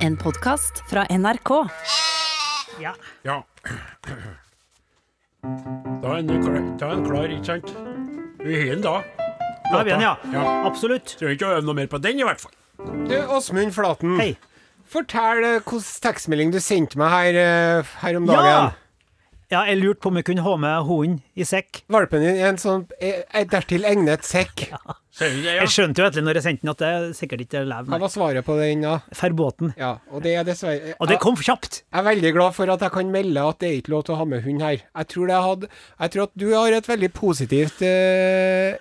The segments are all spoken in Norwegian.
En podkast fra NRK. Ja. Ja. Da er den klar, da er klar ikke sant? Vi har den da. Da er vi den, ja. Ja. Absolutt. Trenger ikke å øve noe mer på den, i hvert fall. Du, Åsmund Flaten. Hei. Fortell eh, hvilken tekstmelding du sendte meg her, eh, her om dagen. ja! Jeg lurte på om jeg kunne ha med hunden i sekk. Valpen din er en sånn dertil egnet sekk. Du det, ja? Jeg skjønte jo etter når jeg sendte den at det sikkert ikke lever. Hva var svaret på den, da? Ferbåten. Ja, og det er dessverre Og det kom kjapt. Jeg er veldig glad for at jeg kan melde at det er ikke lov til å ha med hund her. Jeg tror, det hadde, jeg tror at du har et veldig positivt eh,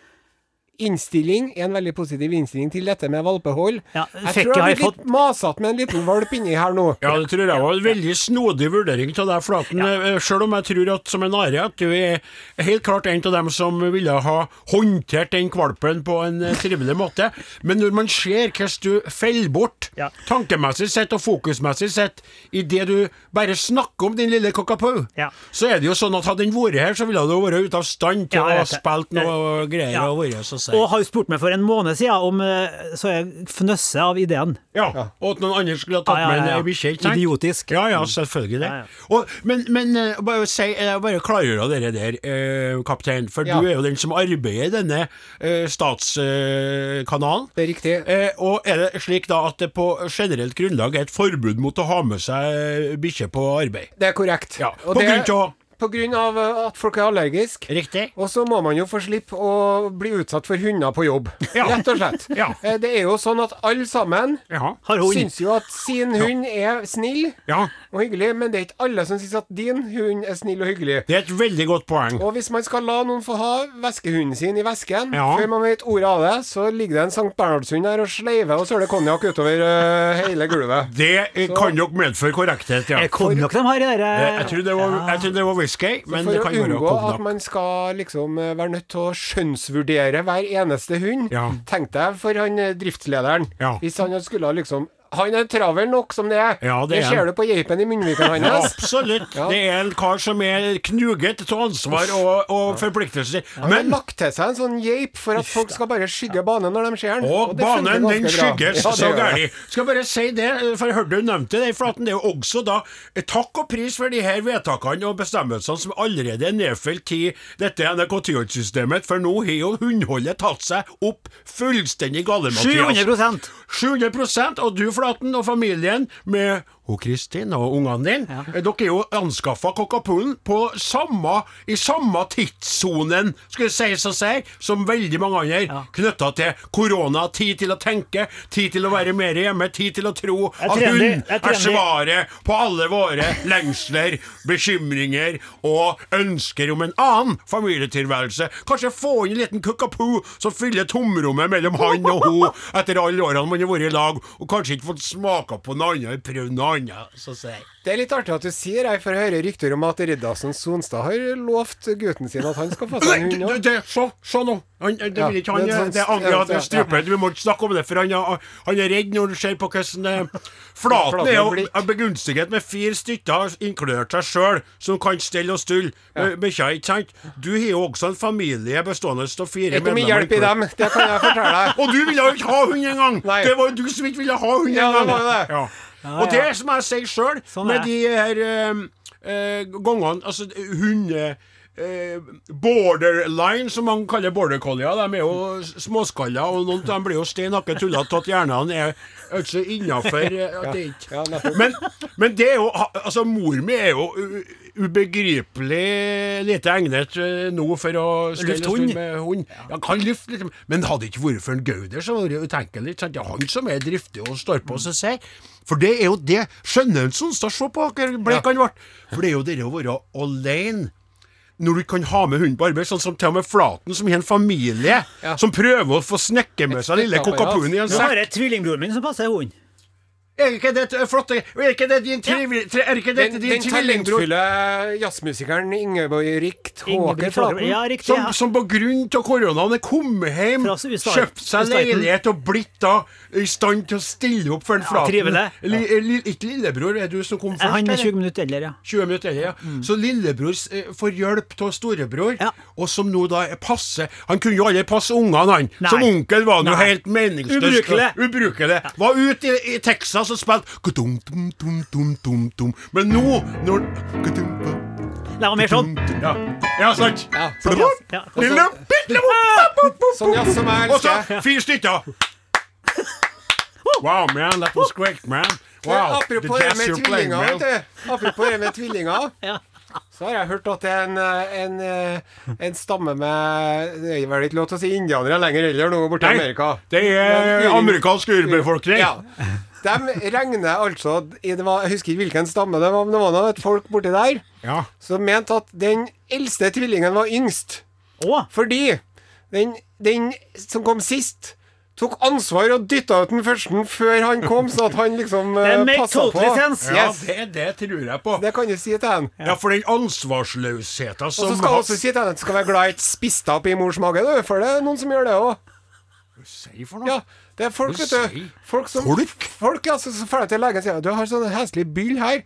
innstilling, en veldig positiv innstilling til dette med valpehold. Ja, jeg tror jeg har blir fått- litt masete med en liten valp inni her nå. Ja, det tror jeg var en veldig snodig vurdering av deg, Flaten. Ja. Selv om jeg tror at som en Are at du er helt klart en av dem som ville ha håndtert den kvalpen på en eh, trivelig måte. Men når man ser hvordan du faller bort, Ja. tankemessig sett og fokusmessig sett, i det du bare snakker om din lille cockapoo, Ja. så er det jo sånn at hadde den vært her, så ville du vært ute av stand til Ja, å ha spilt noe greier Ja. og vært så seig. Og har jo spurt meg for en måned siden om eh, Så jeg fnøsset av ideen. Ja, og at noen andre skulle ha tatt Ja, ja, med en bikkje. Idiotisk. Ja, ja, selvfølgelig. Ja, ja. Og, men men eh, bare, si, jeg bare klargjør dere der, eh, kaptein, for Ja. du er jo den som arbeider i denne eh, statskanalen. Det er riktig. Eh, og er det slik da at det på generelt grunnlag er et forbud mot å ha med seg bikkje på arbeid? Det er korrekt. Ja, Og på det- grunn av På grunn av eh, at folk er allergiske. Riktig. Og så må man jo få slippe å bli utsatt for hunder på jobb. Ja. Rett og slett. Ja. Eh, Det er jo sånn at alle sammen Ja. Syns jo at sin hund er snill ja. og hyggelig, men det er ikke alle som syns at din hund er snill og hyggelig. Det er et veldig godt poeng. Og hvis man skal la noen få ha veskehunden sin i vesken, Ja. før man vet ordet av det, så ligger det en Sankt Bernhardshund der og sleiver og søler konjakk utover eh, hele gulvet. Det så. kan nok medføre korrekthet, ja. Kom de har i dere Jeg tror det var, jeg tror det var whisky, men For det å kan være unngå at man skal liksom eh, være nødt til å skjønnsvurdere hver eneste hund, Ja. tenkte jeg for han eh, driftslederen. Ja. Hvis han skulle liksom Han er travel nok som det er. Ja, det det ser du på geipen i munnviken Ja, absolutt. Ja. Det er en kar som er knuget til ansvar og, og forpliktelser. Han har lagt til seg en sånn geip for at folk skal bare skygge banen når de ser den. og og banen, den skygges Ja, så gæli. Skal bare si det, for jeg hørte du nevnte det i flaten. Det er jo også da takk og pris for de her vedtakene og bestemmelsene som allerede er nedfelt i dette NRK-systemet, for nå har jo hundholdet tatt seg opp fullstendig gale, Mathias. 700 700 og du, Flaten, og familien med hun Kristin og ungene dine. Ja. Dere er jo anskaffa samme, i samme tidssonen, skulle sies å si, som veldig mange andre, Ja. knytta til korona. Tid til å tenke, tid til å være mer hjemme, tid til å tro at hun er svaret på alle våre lengsler, bekymringer og ønsker om en annen familietilværelse. Kanskje få inn en liten Cockapoo som fyller tomrommet mellom han og hun etter alle årene man har vært i lag, og kanskje ikke fått smaka på noe annet, prøvd noe annet. Så sier jeg. Det er litt artig at du sier det, for jeg hører rykter om at Riddarsen Sonstad har lovt gutten sin at han skal få seg en hund det, òg. Se, nå. Han, det vil ikke han det er sånn- Det er angrer ja, det ja, stuper. Vi må ikke snakke om det, for han, er- han er redd når du ser på hvordan eh, Flaten er jo begunstiget med fire stykker, inkludert seg sjøl, som kan stelle og stulle ja. bikkja, ikke sant? Du har jo også en familie bestående av fire Det er ikke mye hjelp i dem, det kan jeg fortelle deg. Og du ville jo ikke ha hund engang! Det var jo du som ikke ville ha hund Ja, det engang! var det. Ja. Og det som jeg sier sjøl, Sånn med er. de her eh, eh, gangene Altså hunde... Eh, borderline, som man kaller border collier. De er jo småskalla, og noen av dem blir jo stein hakke tullete at hjernene er altså innafor Ja, men, men det er jo Altså, mor mi er jo ubegripelig lite egnet eh, nå for å stelle Lufte hund. med hund. Ja, kan lufte litt, men hadde det ikke vært for en Gauder, så var det utenkelig. Det er han som er driftig og står på og selv. For det er jo det Skjønner en Sonstad, se på hvor blek han ble. For det er jo det å være alene. Når du kan ha med hunden på arbeid, sånn som til og med Flaten, som har en familie, Ja. som prøver å få snekke med seg lille Cockapooen i en Nå har sekk. jeg tvillingbroren min som passer hund. Er ikke det et flotte Er ikke det din trivi- tri- Er ikke Den, dette den din tvillingbror? talentfulle jazzmusikeren Ingeborg Rikt Ingebrigt Flaten. Ja, riktig. Som, ja. som på grunn av koronaen er kommet hjem, kjøpt seg leilighet og blitt da i stand til å stille opp for en Flaten. trivelig. Li, li, ikke lillebror, er du som kom først? Han er 20 minutter eldre, ja. 20 minutter eldre, ja. Så lillebror eh, får hjelp av storebror, Ja. og som nå da passer Han kunne jo aldri passe ungene, han. Nei. Som onkel var han jo helt meningsløs. Ubrukelig. Ubrukelig. Var ute i, i Texas som spilte Ka-dum, dum, dum, dum, dum, dum. Men nå når Det var mer sånn. Ja, ja sant? Ja, sånn jazz. Ja. Lille, boop, Sånn jazz som jeg Og så fire stykker. Wow, man, that was great, man. Wow, apropos det med tvillinger, vet du. Apropos det med tvillinger. Ja. Så har jeg hørt at det er en, eh, en, eh, en stamme med Det er vel ikke lov til å si indianere lenger heller nå borte i Amerika. det er amerikansk urbefolkning. Ja. De regner altså i- det var, Jeg husker ikke hvilken stamme det var, men det var noe, et folk borti der Ja. som mente at den eldste tvillingen var yngst. Å, Fordi den, den som kom sist, tok ansvar og dytta ut den første før han kom, så at han liksom uh, make passa på. sense. Ja, Yes. det, det tror jeg på. Det kan du si til han. Ja, for den ansvarsløsheten som Og så skal jeg også si til han at du skal være glad i et spist opp i mors mage, du, for det er noen som gjør det òg. Sier for noe? Ja, det er folk, vet du. Folk som folk? Folk, altså, så, så drar jeg til legen og sier du har sånn heslig byll her.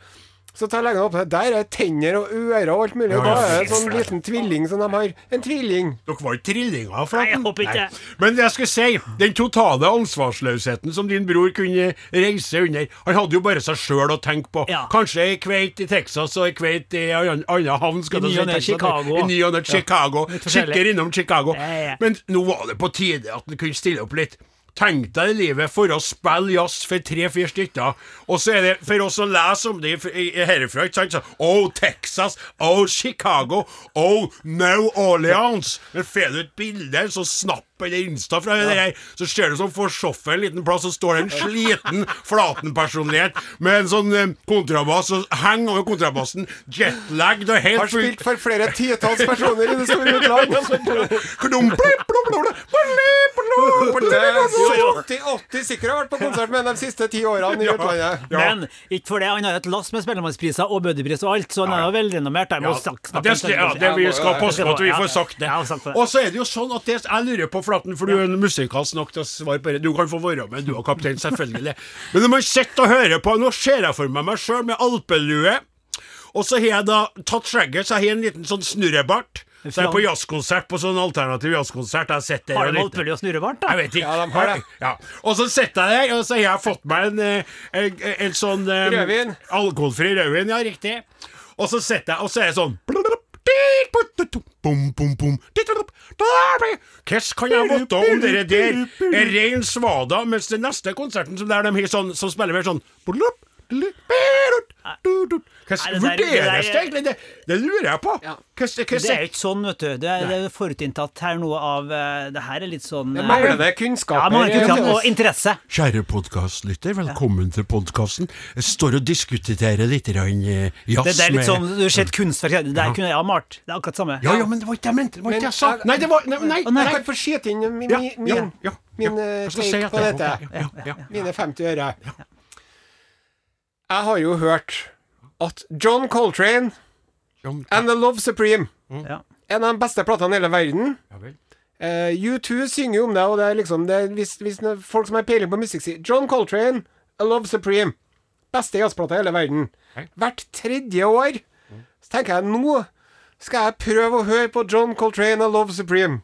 Så tar legen opp Der er tenner og ører og alt mulig. Ja, Da er det en sånn liten tvilling som de har. En tvilling. Dere var ikke trillinger? Nei, jeg Flaten? håper ikke. Men jeg skal si, den totale ansvarsløsheten som din bror kunne reise under Han hadde jo bare seg sjøl å tenke på. Ja. Kanskje ei kveit i Texas og ei kveit i en annen havn. skal I ny og ne Chicago. I ny og ne Chicago. litt. Kikker innom Chicago. Ja, ja. Men nå var det på tide at han kunne stille opp litt. Tenk deg livet for å spille jazz for tre-fire stykker, og så er det for oss å lese om det herifra, ikke sant? Oh, Texas, oh, Chicago, oh, New Orleans. Men får du et bilde, så snapp eller Insta fra ja. der, så ser du som får sjåfør en liten plass, så står det en sliten Flaten-personlighet med en sånn eh, kontrabass, og henger over kontrabassen, jetlagged og helt Har spilt for flere titalls personer i det store utland. fullt. 80 stykker har vært på konsert med de siste ti årene i utlandet. Ja. Men ikke for det, han har et lass med Spellemannspriser og buddypris og alt, så han er jo velrenommert. Ja, det, ja, det vi skal passe på at vi får sagt det. Og så er det jo sånn at det, jeg lurer på, Flaten, for du er en musikalsk nok til å svare på det. Du kan få være med, du og kaptein, selvfølgelig. Men når man sitter og hører på Nå ser jeg for meg meg sjøl med alpelue. Og så har jeg da tatt skjegget, så jeg har en liten sånn snurrebart. Så jeg er på jazzkonsert, på sånn alternativ jazzkonsert. Har de alpelue og snurrebart, da? Jeg vet ikke. Ja, de har det. Ja. Og så sitter jeg der, og så har jeg fått meg en, en, en, en sånn um, Rødvin. Alkoholfri rødvin, ja, riktig. Og så sitter jeg, og så er det sånn Bum. Hvordan kan jeg vite om dere der er ren svada, mens den neste konserten som der de sånn, som spiller mer sånn Vurderes det egentlig? Det, det lurer jeg på. Ja. Hva, hva, Det er ikke sånn, vet du. Det er, det er forutinntatt her noe av eh, Det her er litt sånn Det eh, mangler det kunnskaper. kunnskap Johannes. og interesse. Kjære podkastlytter, velkommen til podkasten. Jeg står og diskuterer litt eh, jazz Det, det er litt sånn, Du har sett kunstverk, det der kunne jeg ha malt. Det er akkurat samme. Ja, ja, men det var ikke det jeg mente. Det var ikke det jeg sa. Nei, det var Nei, nei, Jeg nei. kan få skyte inn min, min, min, ja, ja, min ja. Jeg take si på dette. ja, ja, ja. Mine 50 øre. Jeg har jo hørt at John Coltrane John- and The Love Supreme Ja. en av de beste platene i hele verden. Ja vel. Uh, U2 synger jo om det, og det er liksom det, er hvis, hvis det er folk som har peiling på musikk, sier John Coltrane, A Love Supreme. Beste jazzplata i hele verden. Hei. Hvert tredje år. Så tenker jeg nå skal jeg prøve å høre på John Coltrane, A Love Supreme.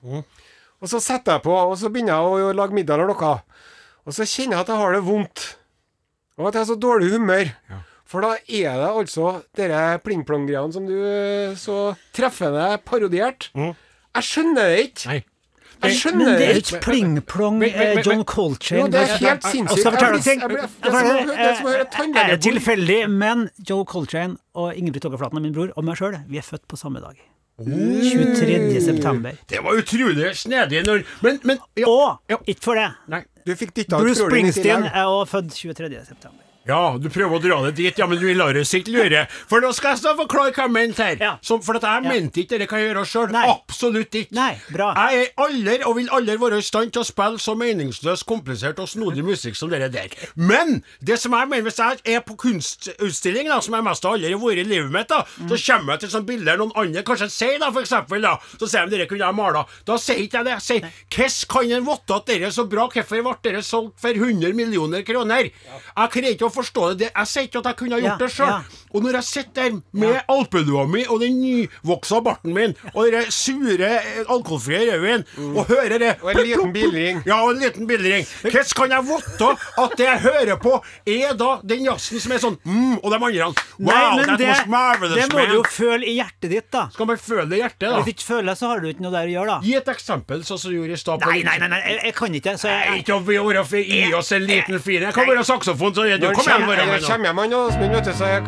Og så setter jeg på, og så begynner jeg å lage middag eller noe. Og så kjenner jeg at jeg har det vondt. Og at jeg er så dårlig humør. For da er det altså dere pling-plong-greiene som du så treffende parodierte. Jeg skjønner det ikke. Nei. Jeg Men skjønner det er det ikke ikke. pling-plong Men- men- eh, men- John men- Coltrane. Jo, det er helt sinnssykt. Jeg er tilfeldig, men Joe Coltrane og Ingebrigt Åkerflaten, min bror, og meg sjøl, vi er født på samme dag. 23. september. Det var utrolig snedig Men, men ja. Og ikke for det. Du fikk dytta ut Bruce Springsteen er også født 23. Ja, du prøver å dra det dit, ja, men du lar oss ikke lure. For nå skal jeg så forklare hva jeg mente her. Ja. Som, for at jeg Ja. mente ikke det kan jeg gjøre sjøl. Absolutt ikke. Nei, bra. Jeg er aldri, og vil aldri være i stand til å spille så meningsløs, komplisert og snodig musikk som dere der. Men det som jeg mener, hvis jeg er på kunstutstilling, da, som jeg mest av aldri har vært i livet mitt, da, så kommer jeg til sånne bilder noen andre kanskje sier, da, for eksempel, da, så sier de dere kunne jeg mala. Da sier ikke jeg det. Jeg sier hvordan kan en vite at dere er så bra, hvorfor ble dere solgt for 100 millioner kroner? Jeg greier ikke å forstå det. det. Jeg sier ikke at jeg kunne ha gjort Ja, det sjøl. ja. Og når jeg sitter der med alpelua mi og den nyvoksa barten min og den sure, alkoholfrie rødvinen mm. og hører det Og en liten bilring. Ja, og en liten bilring. Hvordan kan jeg vite at det jeg hører på, er da den jazzen som er sånn mm, og de andre Wow, Nei, men det, det må du jo føle i hjertet ditt, da. Skal man føle det i hjertet, da? Hvis du ikke føler det, så har du ikke noe der å gjøre, da. Gi et eksempel, sånn som du gjorde i stad. Nei, nei, nei, jeg, kan ikke. Jeg, Ikke å være gi oss en liten fin Jeg kan være saksofon, så er du Når Kom igjen, jeg nå. kommer hjem han og Åsmund, vet du, så jeg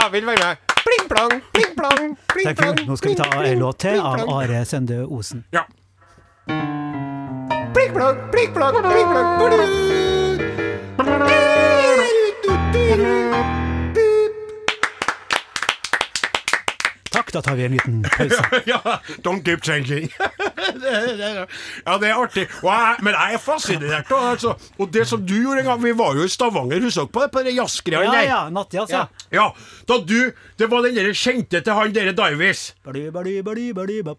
Jeg vil være med. Pling, plang, pling, plang, pling Tenk, nå skal vi ta en låt til av. Are Sende Osen. Ja. Pling, plang, pling, plang, pling plong. Takk, da tar vi en liten pause. ja, don't keep changing. ja, det er artig. Jeg, men jeg er fascinert. Altså. Og det som du gjorde en gang Vi var jo i Stavanger, husker dere på det? På det jazzgreia Ja, der? ja. Nattjazz, ja. Ja, da du Det var den der kjente til han derre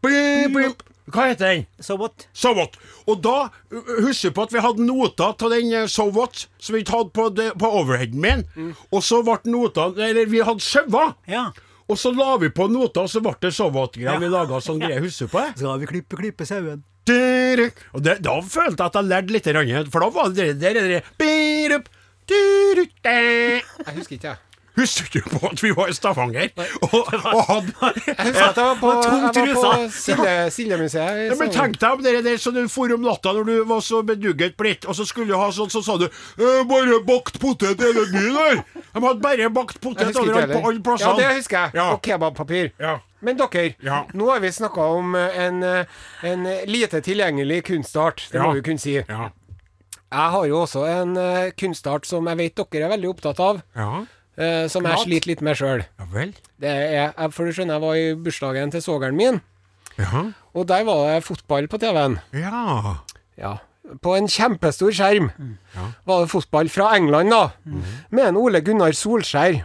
blim. Hva heter den? So what? So what? Og da husker jeg på at vi hadde noter av den So what som vi ikke hadde på, på overheaden min. Og så ble notene Eller vi hadde sauer. Ja. Og så la vi på noter, og så ble det So what-greier. Ja. Vi laga sånn greie. Husker du på det? Skal vi klippe, klippe sauen? Og det, da følte jeg at jeg lærte litt, for da var det der, der Birup, duru, da. Jeg husker ikke, jeg. Husker du på at vi var i Stavanger og, og hadde Jeg husker at jeg var på, jeg var på. Silje- ja, men Tenk deg om det der så du for om natta når du var så bedugget blitt, og så skulle du ha sånn, så sa du «Eh, 'Bare bakt potet hele byen her'. De hadde bare bakt potet overalt på alle plassene. Ja, det husker jeg. Ja. Og kebabpapir. Ja. Men dere, Ja. nå har vi snakka om eh, en, eh, en lite tilgjengelig kunstart. Det må vi kunne si. Ja. Jeg har jo også en kunstart som jeg vet dere er veldig opptatt av. Ja. Eh, som jeg sliter litt med sjøl. ja for du skjønner, jeg var i bursdagen til svogeren min, Ja. og der var det fotball på TV-en. ja. Ja. På en kjempestor skjerm Mm. var det fotball fra England, da. Med en Ole Gunnar Solskjær.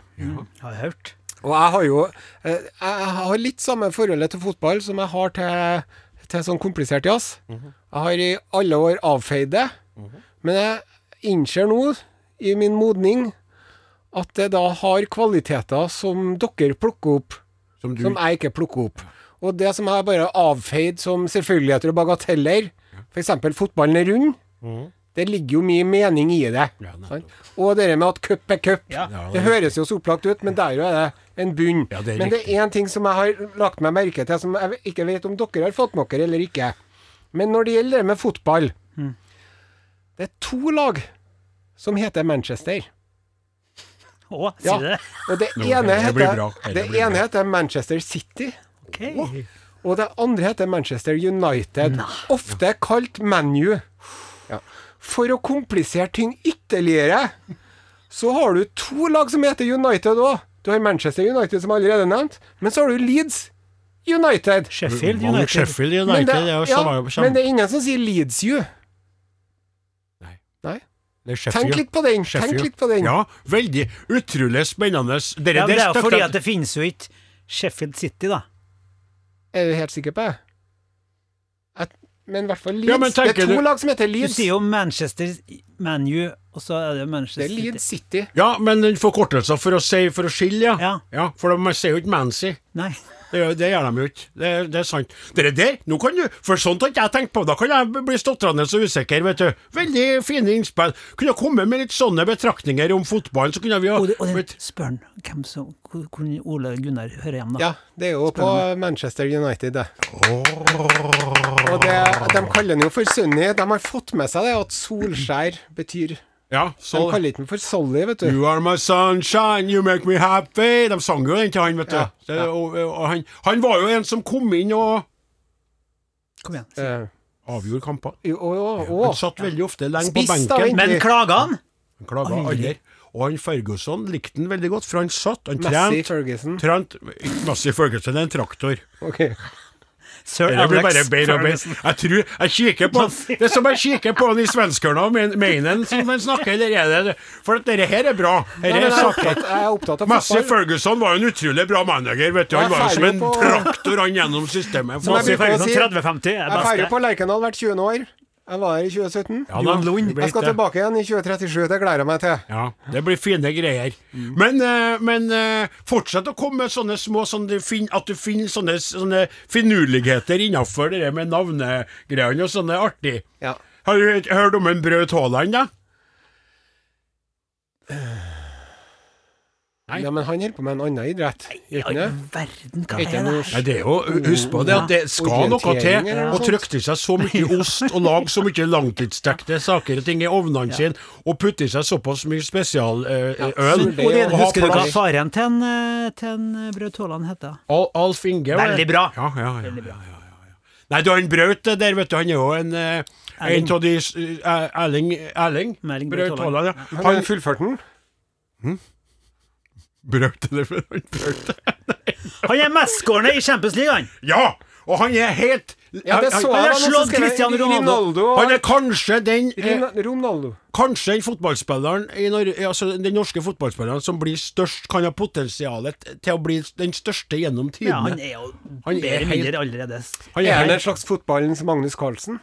Har jeg hørt. Og jeg har jo eh, Jeg har litt samme forholdet til fotball som jeg har til, til sånn komplisert jazz. -hmm. Jeg har i alle år avfeid det. Men jeg innser nå, i min modning, at det da har kvaliteter som dere plukker opp, Som du som jeg ikke plukker opp. Og det som jeg bare avfeid som selvfølgeligheter og bagateller, f.eks. fotballen er rund, det ligger jo mye mening i det. Ja, Og det med at cup er cup. Ja. Det høres jo så opplagt ut, men der jo er det en bunn. Ja, det men det er én ting som jeg har lagt meg merke til, som jeg ikke vet om dere har fått med dere eller ikke. Men når det gjelder det med fotball Det er to lag som heter Manchester. Å, Ja. sier du det? Og det ene heter, Det det ene heter Manchester City. Ok. Og det andre heter Manchester United. Ofte kalt ManU. Ja. For å komplisere ting ytterligere, så har du to lag som heter United òg. Du har Manchester United, som allerede er nevnt, men så har du Leeds United. Sheffield United. Sheffield United Men, det ja, men det er ingen som sier Leeds U. Nei. Nei. Det er Sheffield. Tenk litt på den. Sheffield. Tenk litt på den. Ja, veldig utrolig spennende. Dere, Ja, men det er fordi at det finnes jo ikke Sheffield City, da. Er du helt sikker på det? At, men i hvert fall Leeds. Ja, men det er to du- lag som heter Leeds. Du sier jo Manchester ManU, og så er det Det er Leeds City. City. Ja, men den forkortelsen for å si for å skille, ja. Ja. For man sier jo ikke Mancy. Nei. Det, det gjør de jo ikke. Det, det er sant. Dere der, nå kan du For sånt har ikke jeg tenkt på. Da kan jeg bli stotrende så usikker, vet du. Veldig fine innspill. Kunne komme med litt sånne betraktninger om fotballen, så kunne vi ha Og, det, og det, spør han hvem som hvor, Ole Gunnar hører hjemme, da. Ja, det er jo på Manchester United, det. Og det, de kaller den jo for Sunny. De har fått med seg det at Solskjær betyr Ja, De kaller ikke den for Solly, vet du. You are my sunshine, you make me happy. De sang jo den til han, vet du. Ja, Det, ja. og, og han, han var jo en som kom inn og Kom igjen. Eh, avgjorde kamper. Han satt veldig ofte lenge på Spiss, da, benken. Men klaga han? Han klaga Aldri. Og han Ferguson likte han veldig godt, for han satt Han trente Massey Ferguson. Trent Massey Ferguson, er en traktor. Ok. Sir Det blir bare bedre og bedre. Jeg tror Jeg kikker på Det er som jeg kikker på de i svenskerne og men- mener han som snakker, eller er det For at dette her er bra. Her er er saker. er fotball. Ferguson var jo en utrolig bra manager. vet du Han var jo som en traktor han gjennom systemet. Å Ferguson 30-50 er Jeg feirer på Lerkendal hvert 20. år. Jeg var her i 2017. Ja, da, Lund. Jeg skal tilbake igjen i 2037. Det gleder jeg meg til. Ja, det blir fine greier. Men, eh, men eh, fortsett å komme med sånne små sånn At du finner sånne, sånne finurligheter innafor det med navnegreiene og sånne artig. Ja. Har du hørt- hørt om en Braut Haaland, da? Nei. Ja, men han holder på med en annen idrett. Nei, det? verden, hva er det det? Nei, det er jo, Husk på det at det skal noe til å trykke til seg så mye ost og lage så mye langtidsdekte saker og ting i ovnene sine, og putte i seg såpass mye spesialøl. Ja, øl, og Husker du hva faren til en, eh, en eh, Braut Haaland heter? Al Alf Inge. var det? Veldig bra. Ja, ja, ja, ja, ja, ja. Nei, du har en Braut der, vet du. Han er jo en eh. En av de eh, Erling Braut Haaland. Ja. Han fullførte har fullført det før han Braut. Han er mestskårende i Champions League, han! Ja! Og han er helt Ja, det så han, har slått Cristiano Ronaldo. Ronaldo. han er kanskje den eh, Ronaldo. Kanskje den fotballspilleren altså den norske fotballspilleren som blir størst, kan ha potensialet til å bli den største gjennom Ja, han er jo Han er bedre mindre allerede. Han Er er han en slags fotballens Magnus Carlsen?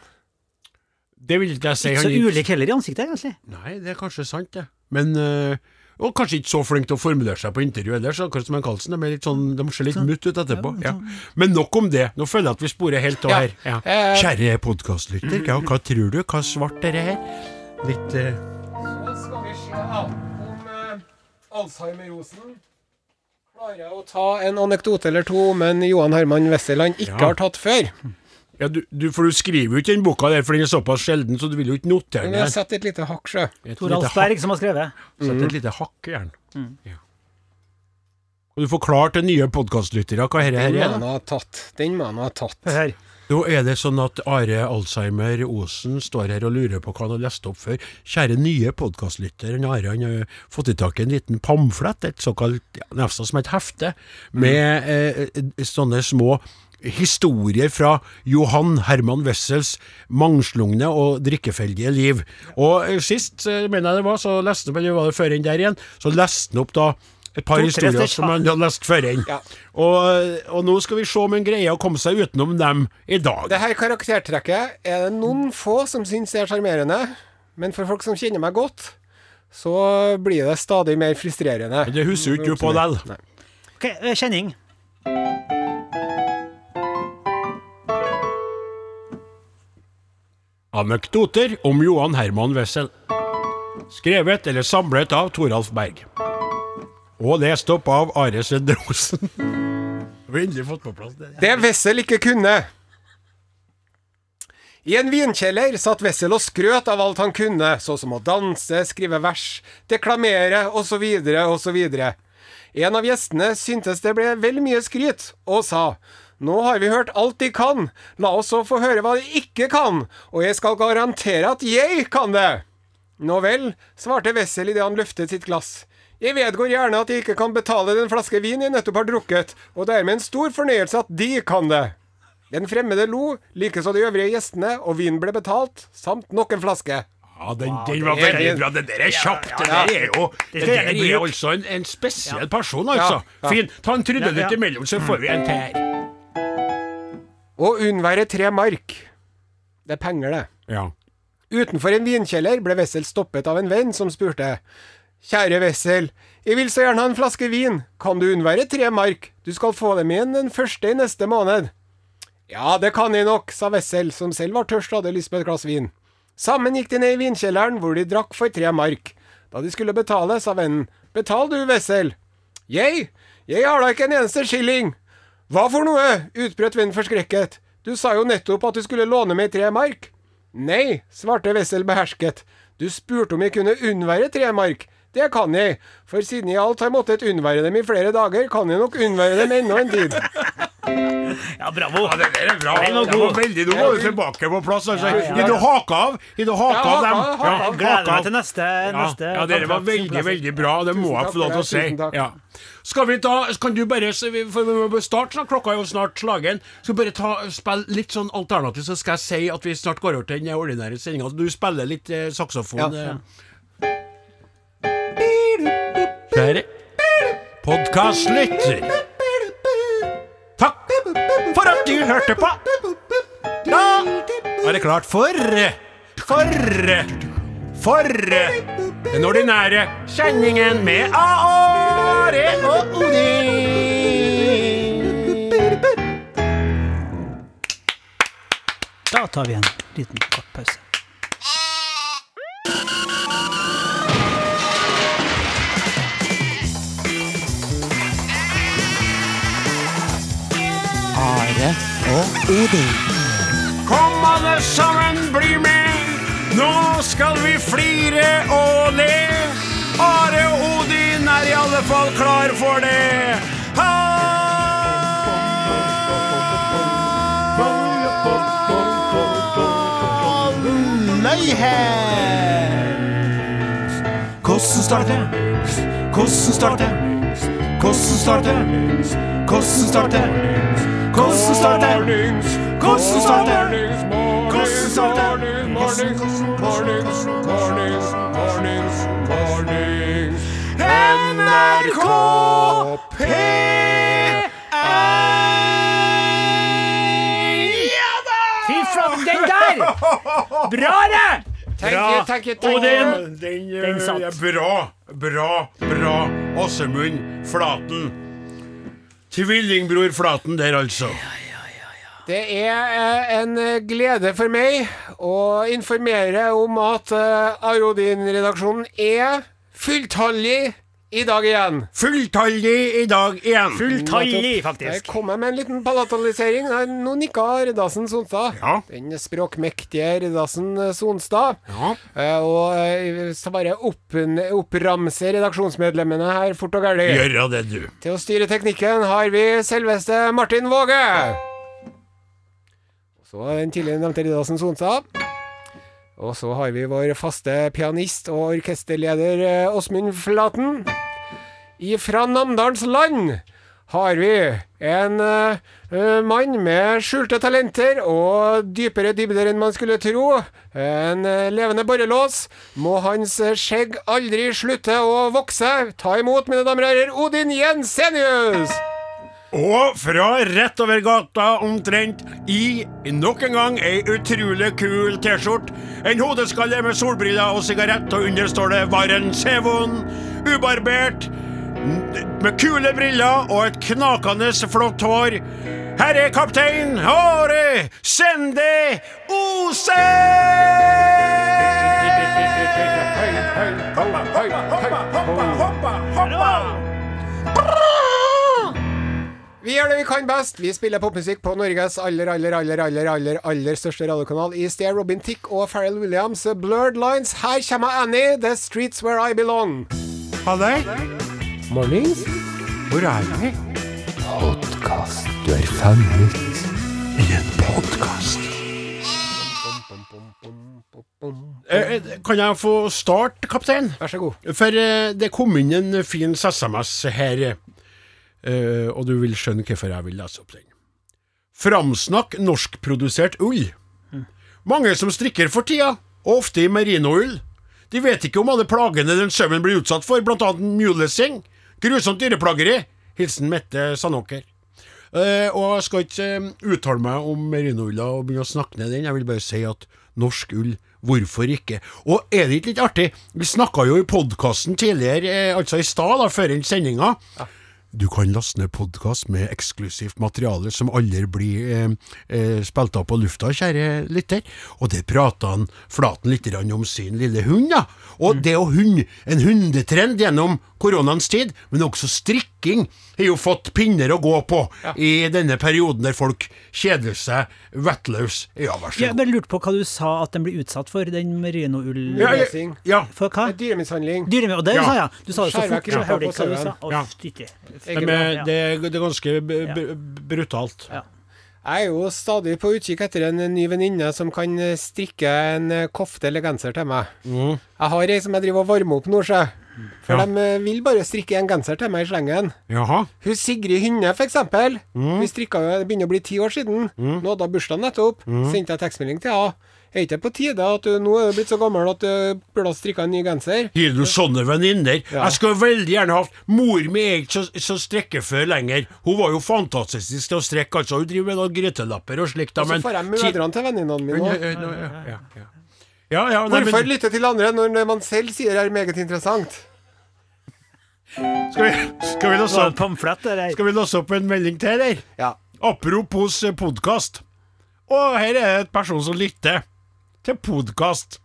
det vil ikke jeg si. Ikke så ulik heller i ansiktet, egentlig. Nei, det er kanskje sant, det. Men øh, Og kanskje ikke så flink til å formulere seg på intervju ellers, akkurat som en Karlsen. De, litt sånn, de ser litt mutt ut etterpå. Ja. Men nok om det. Nå føler jeg at vi sporer helt av her. Ja. Eh. Kjære podkastlytter, hva, hva tror du? Hva svart er det her? Litt uh... Så skal vi se om uh, Alzheimer-rosen klarer å ta en anekdote eller to om en Johan Herman Wesseland ikke Ja. har tatt før. Ja, du, du, For du skriver jo ikke den boka der, for den er såpass sjelden, så du vil jo ikke notere Men den. vi har satt et lite hakk, sjø. Tor Alsberg som har skrevet. Mm. Sett et lite hakk i den. Ja. Og du forklarer til nye podkastlyttere hva dette her Den må er. han ha tatt. Den må han ha tatt. Her. Da er det sånn at Are Alzheimer Osen står her og lurer på hva han har lest opp før. Kjære nye podkastlytter, Are han har fått i tak i en liten pamflett, et såkalt ja, nesten som et hefte, med eh, sånne små historier fra Johan Herman Wessels mangslungne og drikkefeldige liv. Og eh, sist, eh, mener jeg det var, så leste han, eller var det før enn der igjen, så leste han opp da et par historier som han hadde lest før inn. Ja. Og, og nå skal vi se om han greier å komme seg utenom dem i dag. Det her karaktertrekket er det noen få som syns er sjarmerende, men for folk som kjenner meg godt, så blir det stadig mer frustrerende. Men det husker jo ikke du på likevel. Okay, Ok, eh, Kjenning. Anekdoter om Johan Herman Wessel. Skrevet eller samlet av Toralf Berg. Og lest opp av Are Sedrosen. Vi har endelig fått på plass det. Det Wessel ikke kunne. I en vinkjeller satt Wessel og skrøt av alt han kunne, så som å danse, skrive vers, deklamere osv., osv. En av gjestene syntes det ble vel mye skryt, og sa nå har vi hørt alt de kan, la oss så få høre hva de ikke kan, og jeg skal garantere at jeg kan det. Nå vel, svarte Wessel idet han løftet sitt glass. Jeg vedgår gjerne at jeg ikke kan betale den flaske vin jeg nettopp har drukket, og det er med en stor fornøyelse at de kan det. Den fremmede lo, likeså de øvrige gjestene, og vinen ble betalt, samt nok en flaske. Ja, den, den var veldig bra. Det der er kjapt. Ja, ja. der er jo Det der er altså en, en spesiell person, altså. Ja, ja. Fin. Ta en trudelutt Ja, ja. imellom, så får vi en til her. Å unnvære tre mark. Det er penger, det. Ja. Utenfor en vinkjeller ble Wessel stoppet av en venn som spurte. Kjære Wessel, jeg vil så gjerne ha en flaske vin. Kan du unnvære tre mark? Du skal få dem igjen den første i neste måned. Ja, det kan jeg nok, sa Wessel, som selv var tørst og hadde lyst på et glass vin. Sammen gikk de ned i vinkjelleren, hvor de drakk for tre mark. Da de skulle betale, sa vennen, betal du, Wessel. Jeg? Jeg har da ikke en eneste skilling. Hva for noe? utbrøt vennen forskrekket. Du sa jo nettopp at du skulle låne meg tre mark. Nei, svarte Wessel behersket. Du spurte om jeg kunne unnvære tre mark. Det kan jeg, for siden jeg alt har måttet unnvære dem i flere dager, kan jeg nok unnvære dem ennå en tid. Ja, bravo! Ja, det der er bra. Den var god. veldig, Nå var du tilbake på plass. Altså. Ja, ja, ja. du hake av? Du hake Ja, av dem? Jeg gleder meg til neste, Ja, neste ja dere var veldig, veldig bra. Det må jeg få lov til å si. tusen takk. Ja. Skal vi ta Kan du bare For starte. Klokka er jo snart slagen. Skal bare ta spille litt sånn alternativ, så skal jeg si at vi snart går over til den ordinære sendinga. Du spiller litt eh, saksofon. Ja. Kjære podkastlytter. Takk for at du hørte på. Da er det klart for For For den ordinære sendingen med Are og Odin. Da tar vi en liten kort pause. Are og Odin. Kom alle sammen, bli med. Nå skal vi flire og le. Are og Odin er i alle fall klar for det. Hvordan starter Hvordan starter Hvordan starter Hvordan starter Hvordan starter Hvordan starter Hvordan starter NRK P1 Ja da! Fy flate, den der! Bra, det! Tenk, tenk, tenk. Og you. Den, eh, Den satt. ja, Bra, bra, bra. Åsemund Flaten. Tvillingbror Flaten der, altså. Det er eh, en eh, glede for meg å informere om at Arodin-redaksjonen er fulltallig i dag igjen. Fulltallig i dag igjen. Fulltallig, faktisk. Jeg kommer med en liten palatalisering. Nå nikka Redasen Sonstad. Ja. Den språkmektige eh, Sonstad. Ja. Eh, og eh, så bare opp, oppramse redaksjonsmedlemmene her fort og gærlig. Gjør det, du. Til å styre teknikken har vi selveste Martin Våge. Så den tidligere nevnte Redasen Sonstad. Og så har vi vår faste pianist og orkesterleder eh, Åsmund Flaten. Ifra Namdalens land har vi en eh, mann med skjulte talenter og dypere dybder enn man skulle tro. En uh, levende borrelås. Må hans skjegg aldri slutte å vokse. Ta imot, mine damer og herrer, Odin Jensenius! Og fra rett over gata omtrent i nok en gang ei utrolig kul T-skjorte. En hodeskalle med solbriller og sigarett, og under står det 'Varen Sevon'. Ubarbert, med kule briller og et knakende flott hår. Her er kaptein Hare Sende Ose! Vi gjør det vi kan best. Vi spiller popmusikk på Norges aller, aller, aller, aller, aller, aller største radiokanal. I sted Robin Tick og Pharrell Williams, Blurred Lines. Her kommer Annie, The Streets Where I Belong. Halløy, Mornings. hvor er vi? Podkast. Du er fanget I en podkast. Eh, eh, kan jeg få starte, kaptein? Vær så god. For eh, det kom inn en fin SMS her, eh, og du vil skjønne hvorfor jeg vil lese opp den. Framsnakk norskprodusert ull. Mange som strikker for tida, og ofte i merinoull. De vet ikke om alle plagene den sauen blir utsatt for, blant annet mulesing, grusomt dyreplageri. Hilsen Mette Sandåker. Eh, og jeg skal ikke eh, uttale meg om merinoulla og begynne å snakke ned den, jeg vil bare si at norsk ull, hvorfor ikke? Og er det ikke litt artig? Vi snakka jo i podkasten tidligere, eh, altså i stad, før den sendinga. Du kan laste ned podkast med eksklusivt materiale som aldri blir eh, eh, spilt av på lufta, kjære lytter. Og der prata han Flaten litt om sin lille hund, ja. Og det å hund, en hundetrend gjennom koronaens tid, men også strikking, har jo fått pinner å gå på i denne perioden der folk kjeder seg vettløs. Ja, vær så Jeg god. bare lurte på hva du sa at den blir utsatt for, den merinoull... Ja, ja, ja. For hva? Dyremishandling. Dyreme... Og det Ja. sa jeg. Du sa det så fort, så rumpa hørte jeg ikke hva du. Å, Ja. Fytti. De er, det, er, det er ganske b b brutalt. Ja. Jeg er jo stadig på utkikk etter en ny venninne som kan eh, strikke en eh, kofte eller genser til meg. Mm. Jeg har ei som jeg driver og varmer opp nå, sjø. For Ja. de eh, vil bare strikke en genser til meg i slengen. Jaha. Hun Sigrid Hynne, for eksempel. Mm. Hun strikka jo Det begynner å bli ti år siden. Nå hadde hun bursdag nettopp. Mm. Sendte jeg tekstmelding til henne. Er ikke det på tide at du nå er du blitt så gammel at du burde ha strikka en ny genser? Har du sånne venninner? Ja. Jeg skulle veldig gjerne hatt Mor mi er ikke så, så strikkefør lenger. Hun var jo fantastisk til å strekke, altså. Hun driver med noen grytelapper og slikt. da, Og så får jeg mødrene til venninnene mine Ja, òg. ja, ja, ja, ja. Ja, ja, nei, Hvorfor men, lytte til andre når man selv sier det er meget interessant? skal, vi, skal, vi låse opp, skal vi låse opp en melding til, eller? Ja. Apropos podkast. Og her er det et person som lytter til podkast.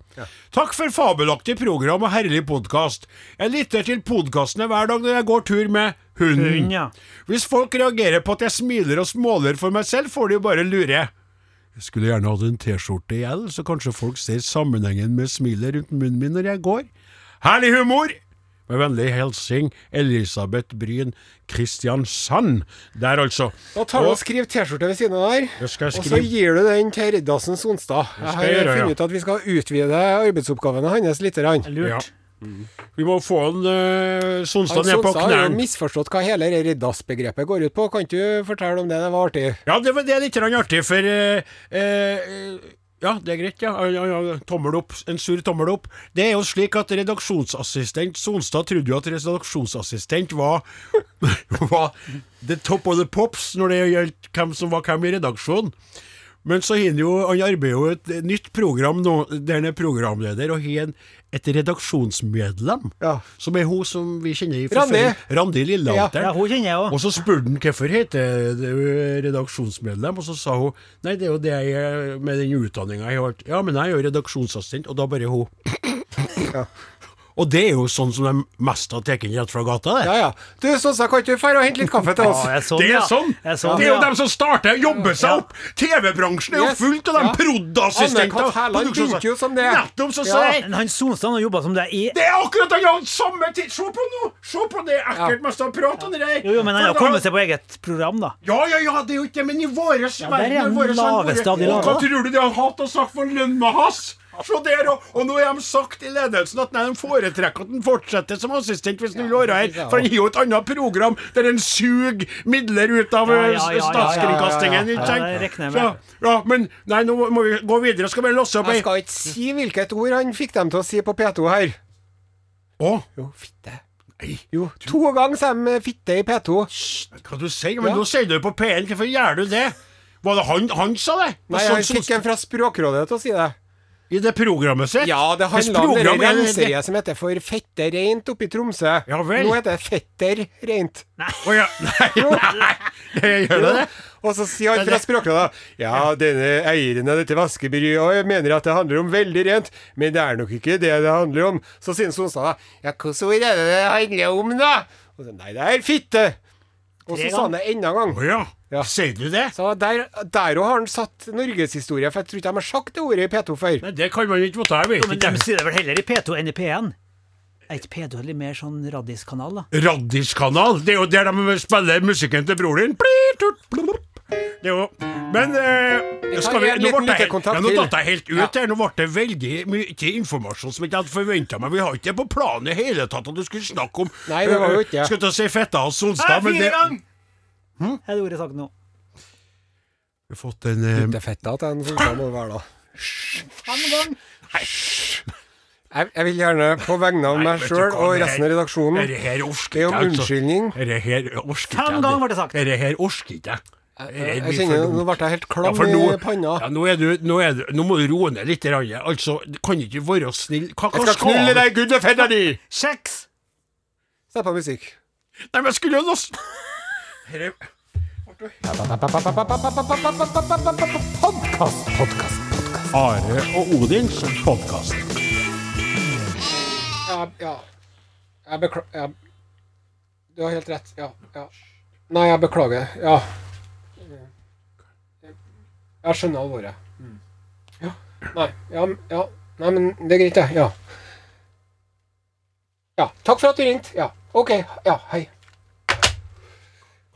Takk for fabelaktig program og herlig podkast. Jeg lytter til podkastene hver dag når jeg går tur med hunden. Hun, ja. Hvis folk reagerer på at jeg smiler og småler for meg selv, får de jo bare lure. Jeg skulle gjerne hatt en T-skjorte i L, så kanskje folk ser sammenhengen med smilet rundt munnen min når jeg går. Herlig humor! Med vennlig hilsing Elisabeth Bryn Kristiansand. Der, altså. Da tar du Og- og skriver T-skjorte ved siden av der. Og så gir du den til Riddarsen Sonstad. Jeg har jeg gjøre, ja. funnet ut at vi skal utvide arbeidsoppgavene hans litt. Lurt. Vi må få en uh, Sonstad ned på Sonstad har jo misforstått hva hele Riddas-begrepet går ut på. Kan ikke du fortelle om det? Det var artig. Ja, det, det er litt artig, for uh, eh, Ja, det er greit, ja. Tommel opp. En sur tommel opp. Det er jo slik at redaksjonsassistent Sonstad trodde jo at redaksjonsassistent var var the top of the pops når det gjaldt hvem som var hvem i redaksjonen. Men så har han jo Han arbeider jo et nytt program nå, der han er programleder, og har en- et redaksjonsmedlem. Ja. Som er hun som vi kjenner fra før. Randi Lillealteren. Ja, hun kjenner jeg òg. Og så spurte han hvorfor heter det redaksjonsmedlem, og så sa hun nei, det er jo det jeg er med den utdanninga jeg har. Ja, men jeg er jo redaksjonsassistent, og da bare hun. Og det er jo sånn som de mest har tatt inn rett fra gata, det. Ja, ja. Du, Sonstad, kan ikke du dra og hente litt kaffe til oss? Ja, det er sånn, Det ja. er sånn! Det er, sånn, Det er jo ja. dem som starter, jobber seg Ja. opp! TV-bransjen er jo Yes. fullt av dem Ja. prod.assistenter. Nettopp, så Ja. sier jeg han Sonstad har jobba som det i det er akkurat han har samme tid! Se på nå! Se på det! Ekkelt mest å prate om det der! Jo, jo, men han har kommet seg på eget program, da. Ja, ja, ja, det er jo ikke det, men i vår Ja, er verden, de. Hva tror du de har hatt å sagt for lønna hans? Se der, og, og nå har de sagt i ledelsen at nei, de foretrekker at han fortsetter som assistent hvis han vil være her. For han har jo et annet program der han suger midler ut av Ja, ja, eh, ja, statskringkastingen. ikke sant? Ja, men nei, nå må vi gå videre. Skal vi låse opp ei Jeg skal ikke si hvilket ord han fikk dem til å si på P2 her. Å, Jo, fitte. nei, Jo, to ganger sa de fitte i P2. hva du sier Men nå sier du på P1. Hvorfor gjør du det? Var det han, han sa det? Nei, han som- fikk en fra Språkrådet til å si det. I det programmet sitt? Ja, det handler handla om det er renseriet som heter For fette reint oppe i Tromsø. Ja vel. Nå heter det Fetter reint. Å ja. Nei, nei, gjør det det? Og så sier han fra Språkrådet Ja, denne eieren av dette vaskebyrået mener at det handler om veldig rent, men det er nok ikke det det handler om. Så sier Sonstad da Ja, hvilket ord er det det handler om, da? Og så, Nei, det er fitte. Og så sa han det enda en gang. Å ja. Ja. Sier du det? Så der der òg har han satt norgeshistorie, for jeg tror ikke de har sagt det ordet i P2 før. Nei, det kan man ikke vite. Jeg vet Jo, men de sier det vel heller i P2 enn i P1? Er ikke P2 litt mer sånn radiskanal, da? Raddiskanal. Det er jo der de spiller musikken til broren din. Det jo Men eh, skal vi, nå ble jeg, ja, nå datt jeg helt ut her. Nå ble det veldig mye informasjon som jeg ikke hadde forventa meg. Vi har ikke det på planen i hele tatt at du skulle snakke om Nei, det var jo ikke Skulle til å si Fetta og Sonstad, men det Er det ordet sagt nå? Vi har fått en eh, fettet til en Sonstad må det være, da. Fem gang! Jeg, jeg vil gjerne på vegne av meg sjøl og resten av redaksjonen be om altså. unnskyldning. Fem ganger ble det sagt. Dette her orsker ikke jeg. Her Jeg kjenner. Nå ble jeg helt klam ja, nå, i panna. ja, nå, er du, nå, er du, nå må du roe ned litt. Altså, du kan ikke være snill. Hva, hva Jeg skal knulle deg, guddefetta di! Sex Sett på musikk. Nei, men jeg skulle jo nå Podkast, podkast, podkast. Are og Odins podkast. Ja, ja. Jeg beklager Du har helt rett. Ja. ja. Nei, jeg beklager. Ja. Jeg skjønner alvoret. Mm. Ja. Nei. Ja, ja. Nei, men det er greit, det. Ja. Ja. Takk for at du ringte. Ja. OK. Ja, hei.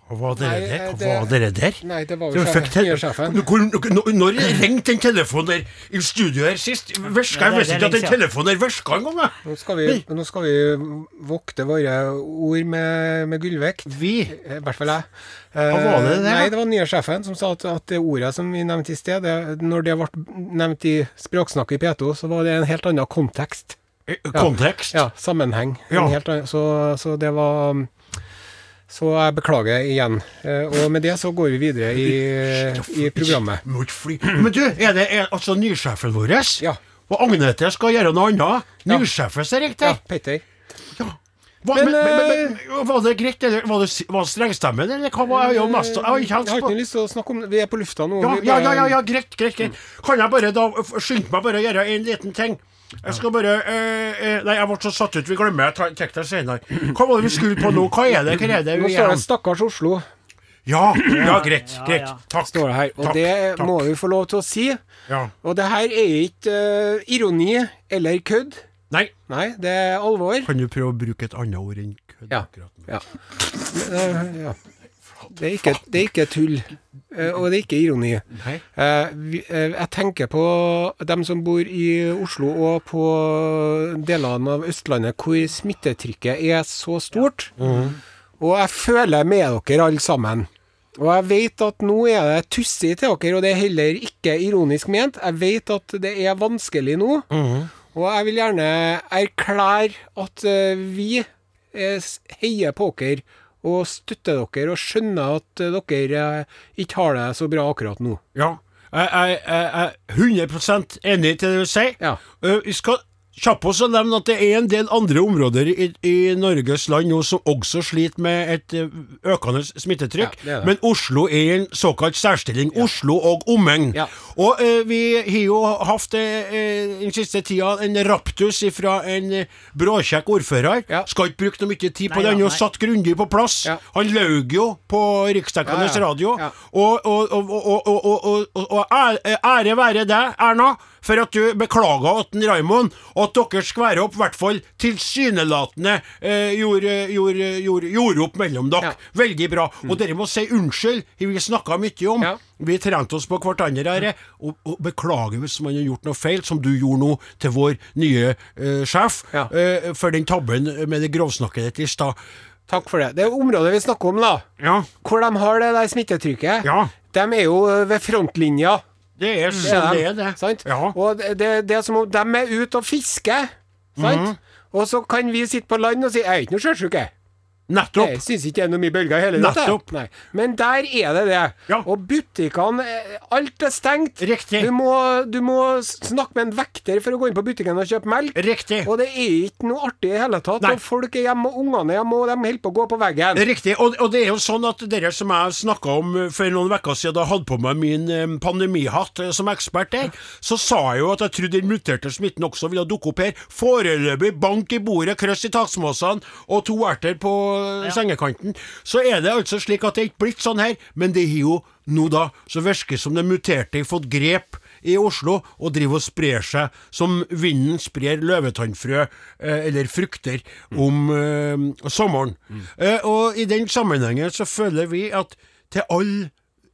Hva var dere Nei, der? Hva det- var dere der? Nei, det var jo sjefen, Når, ringte den telefonen der i studio her sist? Virka, jeg visste ikke at den telefonen der virka engang. Nå skal vi, nå skal vi vokte våre ord med, med gullvekt. Vi I hvert fall jeg. Hva var det der, Nei, det var nye sjefen som sa at, at det ordet som vi nevnte i sted, det, når det ble nevnt i språksnakket i P2, så var det en helt annen kontekst. eh, Kontekst. Ja, sammenheng. Ja. En helt annen, så, så det var Så jeg beklager igjen. Eh, Og med det så går vi videre i, i programmet. Men du, er det er, altså nysjefen vår? Ja. Og Agnete skal gjøre noe annet? Riktig? Ja, Petter. Ja. Hva, Men, men, men, men, var det greit, eller var det, var det strengstemmen, eller hva var jeg mest Jeg har ikke på ikke lyst til å snakke om det. Vi er på lufta nå. ja, ja, ja, ja, ja, greit, greit, greit. Kan jeg bare da skynde meg bare å gjøre en liten ting? Jeg skal bare øh, øh, Nei, jeg ble så satt ut. Vi glemmer jeg tar- tar det senere. Hva var det vi skulle på nå? Hva er det? Hva er det Nå vi står er? det 'Stakkars Oslo'. Ja, ja, greit. Ja, greit. ja. Takk. står det her. Og Takk, det takk. må vi få lov til å si. Ja. Og det her er ikke eh, ironi eller kødd. Nei, Nei, det er alvor. kan du prøve å bruke et annet ord enn kødd? Ja. akkurat nå? Ja. Men, eh, ja. Det, er ikke, det er ikke tull, eh, og det er ikke ironi. Nei. Eh, eh, jeg tenker på dem som bor i Oslo og på delene av Østlandet hvor smittetrykket er så stort. Og jeg føler med dere alle sammen. Og jeg vet at nå er det tussig til dere, og det er heller ikke ironisk ment. Jeg vet at det er vanskelig nå. Og jeg vil gjerne erklære at vi heier på dere og støtter dere og skjønner at eh, dere eh, ikke har det så bra akkurat nå. Ja. Jeg er 100 enig til det du sier. Ja. Eh, Vi skal Kjapt også nevne at det er en del andre områder i, i Norges land nå som også sliter med et økende smittetrykk, ja, det det. men Oslo er i en såkalt særstilling. Ja. Oslo og omegn. Ja. Og eh, vi har jo hatt eh, den siste tida en raptus fra en eh, bråkjekk ordfører. Skal ikke bruke noe mye tid på nei, den, og satt grundig på plass. Han laug jo på riksdekkende radio. Og, og, og, og ære være deg, Erna for at du beklaga Atten en Raymond, og at dere skværa opp, i hvert fall tilsynelatende eh, gjorde, gjorde, gjorde, gjorde opp mellom dere. Ja. Mm. Veldig bra. Og dere må si unnskyld, vi snakka mye om. Ja. Vi trente oss på hverandre her, og, og beklager hvis man har gjort noe feil, som du gjorde nå til vår nye eh, sjef, Ja. eh, for den tabben med det grovsnakket ditt i stad. Takk for det. Det er området vi snakker om, da. Ja. Hvor de har det der smittetrykket. Ja. De er jo eh, ved frontlinja. Det er sånn det er, det. Sant? Ja. Og det, det, det er som om de er ute og fisker. Sant? Mhm. Og så kan vi sitte på land og si 'jeg er ikke noe sjøsjuk', jeg. Nettopp. Jeg syns ikke det er noe mye bølger i hele tatt. jeg. Men der er det det. Ja. Og butikkene eh, Alt er stengt. Riktig. Du må, du må snakke med en vekter for å gå inn på butikken og kjøpe melk. Riktig. Og det er ikke noe artig i hele tatt. Nei. Og folk er hjemme, og ungene er hjemme, og de holder på å gå på veggen. Riktig. Og, og det er jo sånn at dere som jeg snakka om eh, for noen uker siden, da jeg hadde på meg min eh, pandemihatt som ekspert der, så sa jeg jo at jeg trodde den muterte smitten også ville dukke opp her. Foreløpig bank i bordet, kryss i taksmåsene og to erter på eh, sengekanten. Så er det altså slik at det er ikke blitt sånn her, men det har jo nå da, så virker som det muterte, har fått grep i Oslo og driver og sprer seg som vinden sprer løvetannfrø eh, eller frukter om eh, sommeren. Eh, og i den sammenhengen så føler vi at til alle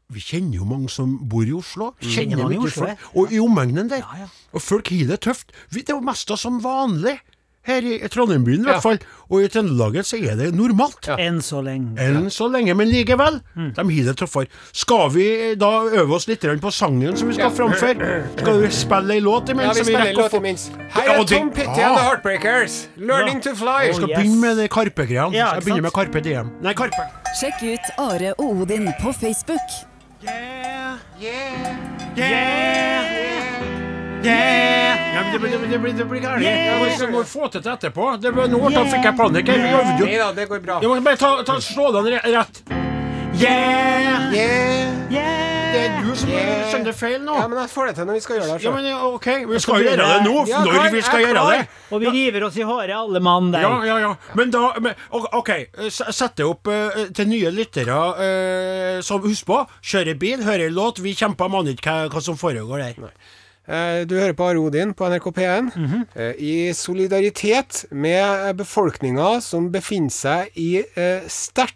vi kjenner jo mange som bor i Oslo. Kjenner mange i Oslo, folk. Og i omegnen der. Ja, ja. Og folk har det tøft. Vi, det er jo mest som vanlig her i Trondheim-byen i Ja. hvert fall. Og i Trøndelaget så er det normalt. Ja. Enn så lenge. Enn så lenge, men likevel. Mm. De har det tøffere. Skal vi da øve oss litt på sangen som vi skal framføre? Skal vi spille ei låt Ja, vi spiller ei låt imens. Her er Tom Petty and The Ah. Heartbreakers. 'Learning to Fly'. Jeg skal Oh, yes. begynne med de Karpe-greiene. Ja, jeg begynner med? Karpe DM. Nei, Karpe. Sjekk ut Are og Odin på Facebook. Yeah, yeah, yeah. Ja, det blir, gærent. Jeg må- få til det etterpå. Det ble, nå fikk jeg panikk. Nei da, det går bra. Må bare ta, ta slå den re- rett. Yeah! Yeah. Det er du som Yeah. skjønner feil nå. Ja, men jeg får det til når vi skal gjøre det. Ja, men OK, vi skal gjøre det nå. Ja, Når vi skal gjøre det. Og vi river oss i håret, alle mann der. Ja, ja, ja. Men da men, OK, sett det opp uh, til nye lyttere Uh, som Husk på, kjører bil, hører låt. Vi kjemper maner ikke hva, hva som foregår der. Eh, Du hører på Aro Odin på NRK P1. Eh, I solidaritet med befolkninga som befinner seg i eh, sterkt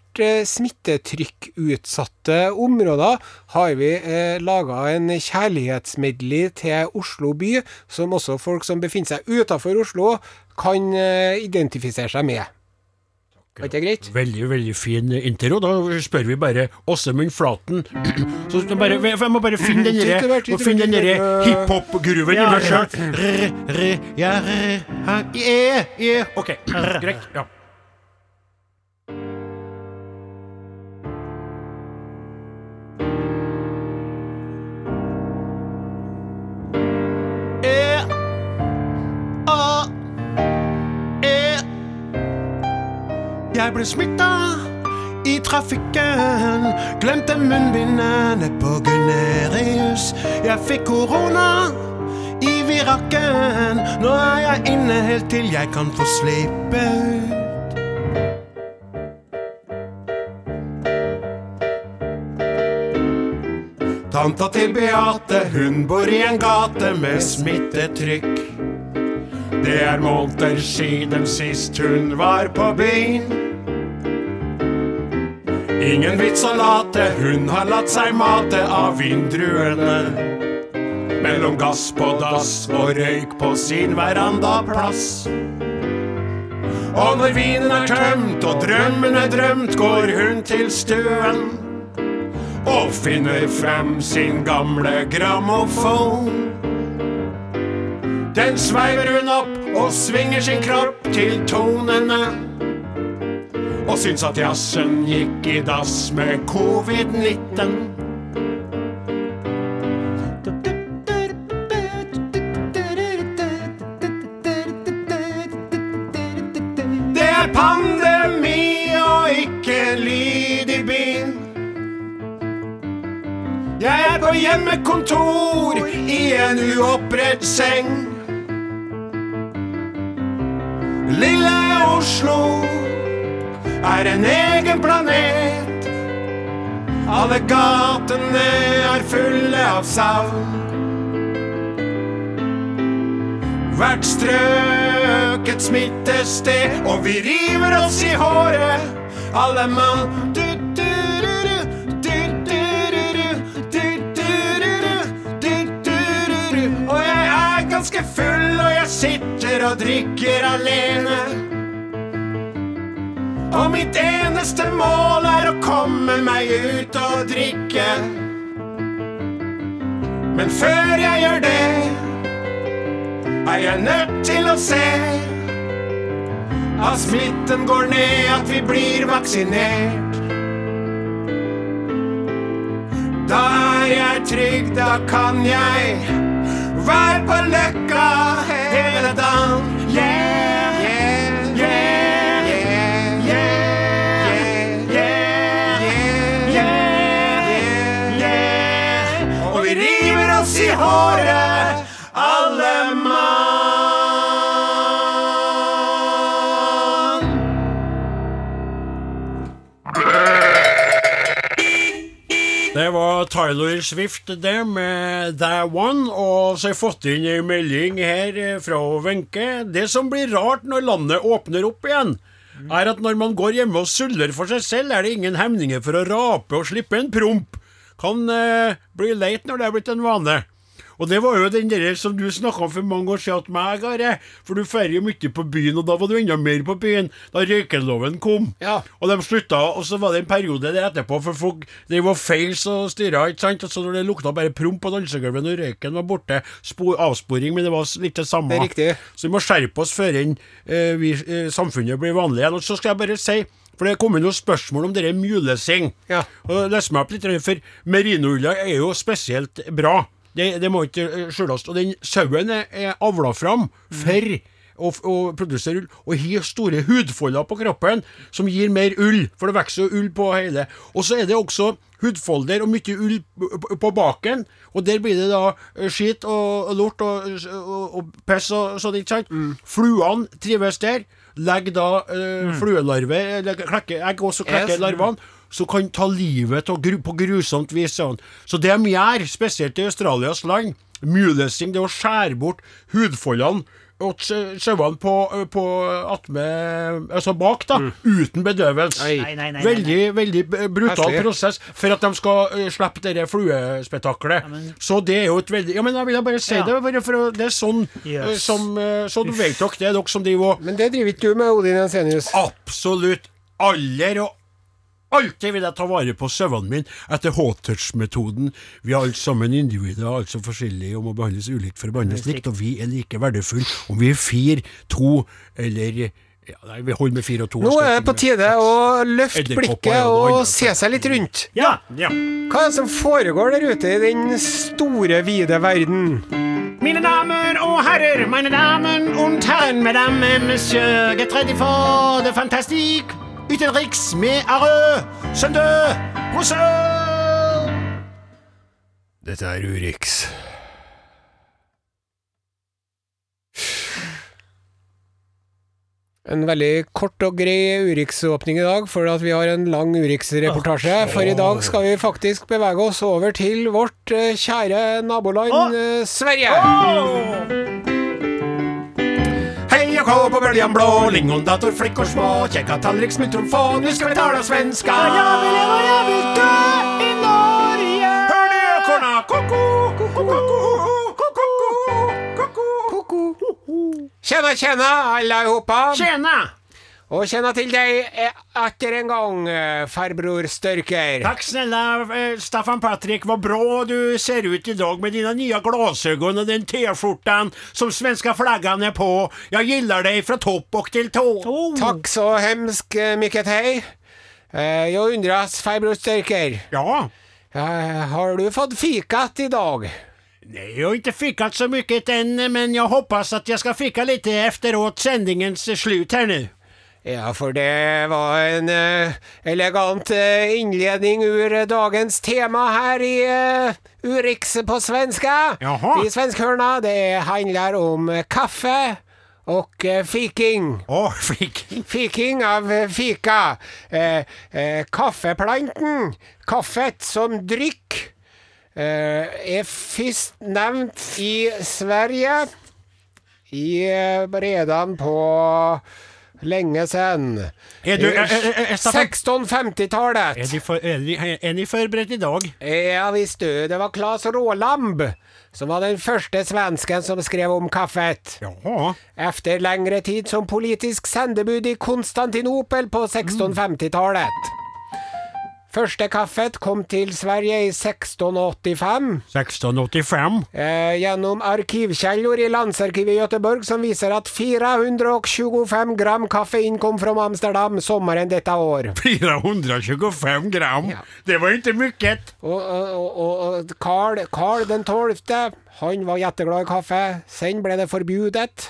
smittetrykkutsatte områder, har vi eh, laga en kjærlighetsmedley til Oslo by, som også folk som befinner seg utafor Oslo, kan eh, identifisere seg med. Er ikke det greit? Veldig, veldig fin intro. Da spør vi bare Åsemund Flaten. Så bare, jeg må bare finne den derre finne den derre hiphop-grooven i Ja, meg ja. sjøl. ja, ja, ja. Ok, greit. Ja. Jeg ble smitta i trafikken. Glemte munnbindet på Gunerius. Jeg fikk korona i virakken. Nå er jeg inne helt til jeg kan få slippe ut. Tanta til Beate, hun bor i en gate med smittetrykk. Det er måneder siden sist hun var på byen. Ingen vits å late, hun har latt seg mate av vindruene. Mellom gass på dass og røyk på sin verandaplass. Og når vinen er tømt og drømmen er drømt, går hun til stuen og finner frem sin gamle grammofon. Den sveiver hun opp og svinger sin kropp til tonene. Og syns at jazzen gikk i dass med covid-19. Det er pandemi og ikke lyd i byen. Jeg er på hjemmekontor i en uoppredd seng. Lille Oslo er en egen planet. Alle gatene er fulle av savn. Hvert strøk et smittested, og vi river oss i håret, alle mann. Du ganske full, og jeg sitter og drikker alene. Og mitt eneste mål er å komme meg ut og drikke. Men før jeg gjør det er jeg nødt til å se at smitten går ned, at vi blir vaksinert. Da er jeg trygg, da kan jeg være på løkka hele dagen. Yeah, håret, alle mann. Det var Tyler Swift det med That One, og så har jeg fått inn ei melding her fra Wenche. Det som blir rart når landet åpner opp igjen, er at når man går hjemme og suller for seg selv, er det ingen hemninger for å rape og slippe en promp. Kan eh, bli leit når det er blitt en vane. Og det var jo den der som du snakka om for mange år siden til meg, Are. For du drar jo mye på byen, og da var du enda mer på byen da røykeloven kom. Ja. Og de slutta, og så var det en periode der etterpå, for folk Det var feils og styra, ikke sant. Og så når det lukta bare promp på dansegulvet når røyken var borte, spor, avsporing, men det var litt det samme. Det er riktig. Så vi må skjerpe oss før inn, eh, vi, eh, samfunnet blir vanlig igjen. Og så skal jeg bare si for det er kommet noen spørsmål om dere mulesing. Ja. Og Les meg opp litt, for merinoulla er jo spesielt bra. Det, det må ikke eh, skjules. Og den sauen er, avla fram for å, å produsere ull, og har store hudfolder på kroppen som gir mer ull, for det vokser jo ull på hele. Og så er det også hudfolder og mye ull på baken, og der blir det da skitt skit og, og lort og, og, og piss og sånn, ikke sant? Fluene trives der. Legger da øh, mm. fluelarver, klekker egg, og så klekker Yes. larvene som kan ta livet av gru, på grusomt vis. Sånn. Så det de gjør, spesielt i Australias land, mulesing, det er å skjære bort hudfoldene og sauene på, på atme, altså bak, da, uten bedøvelse. Nei. Nei, nei, nei, nei, Veldig, veldig brutal prosess for at de skal uh, slippe det fluespetakkelet. Så det er jo et veldig Ja, men jeg vil bare si Ja. det, bare for å- det er sånn Yes. uh, som uh, du vet dere, det er dere som driver og Men det driver ikke du med, Odin Jensenius. Absolutt aller og Alltid vil jeg ta vare på sauene mine etter hot-touch-metoden Vi er alle sammen individer, altså forskjellige og må behandles ulikt for å behandles likt, og vi er like verdifulle om vi er fire, to eller ja, Nei, vi holder med fire og to. Nå er det på tide å løfte blikket og annet. se seg litt rundt. Ja! Ja. Hva er det som foregår der ute i den store, vide verden? Mine damer og herrer, mine damen und herren, mesdames, monsieur, get ready for the fantastic utenriks med Arø, Søndø, Rousseau. Dette er Urix. En veldig kort og grei Urix-åpning i dag, for at vi har en lang Urix-reportasje. For i dag skal vi faktisk bevege oss over til vårt eh, kjære naboland eh, Sverige. Og kå på bøljan blå, lingondator, flickor små, kjekka tallrik, smultronfon, nu skal vi tala svenska. Ja, Jag vill leva, jag vill dö i Norge. Hör ni ekorna? Koko, koko, koko, koko, koko. Tjena, tjena allihopa! Tjena! Og kjenna til deg eh, atter en gang, eh, farbror Størker. Takk snälla eh, Staffan Patrik, vad bra du ser ut idag med dina nya glasögon och den t-skjortan som svenska flaggan är på. Jag gillar dig från topp och till tå. Oh. Takk så hemskt mycket hei. Eh, Jeg undras, farbror Størker, Ja, har du fått fikat i dag? nej, jag har inte fikat så mycket än, men jag hoppas att jag ska fika lite efteråt sändningens slut här nu. Ja, for det var en uh, elegant uh, innledning ur dagens tema her i uh, Urix på svenska. Jaha. I svenskhörna. Det handler om kaffe Og fiking. oh, fiking. Fiking av fika. Kaffeplanten, kaffet som drykk, er først nevnt i Sverige i, redan på lenge sen. Är du, är, är, är, Staffan, 1650-talet. är, ni for, er, de är ni förberett idag? Ja visst du, det var Claes Rålamb som var den første svensken som skrev om kaffet. Jaha. Efter lengre tid som politisk sendebud i Konstantinopel på 1650-talet. Første kaffet kom til Sverige i 1685 1685. eh, gjennom arkivkjeller i Landsarkivet i Göteborg som viser at 425 gram kaffe innkom fra Amsterdam sommeren dette år. 425 gram. Ja. Det var ikke mye! Og, og, og, og Karl, Karl den 12., han var jetteglad i kaffe. Sen ble det forbudet.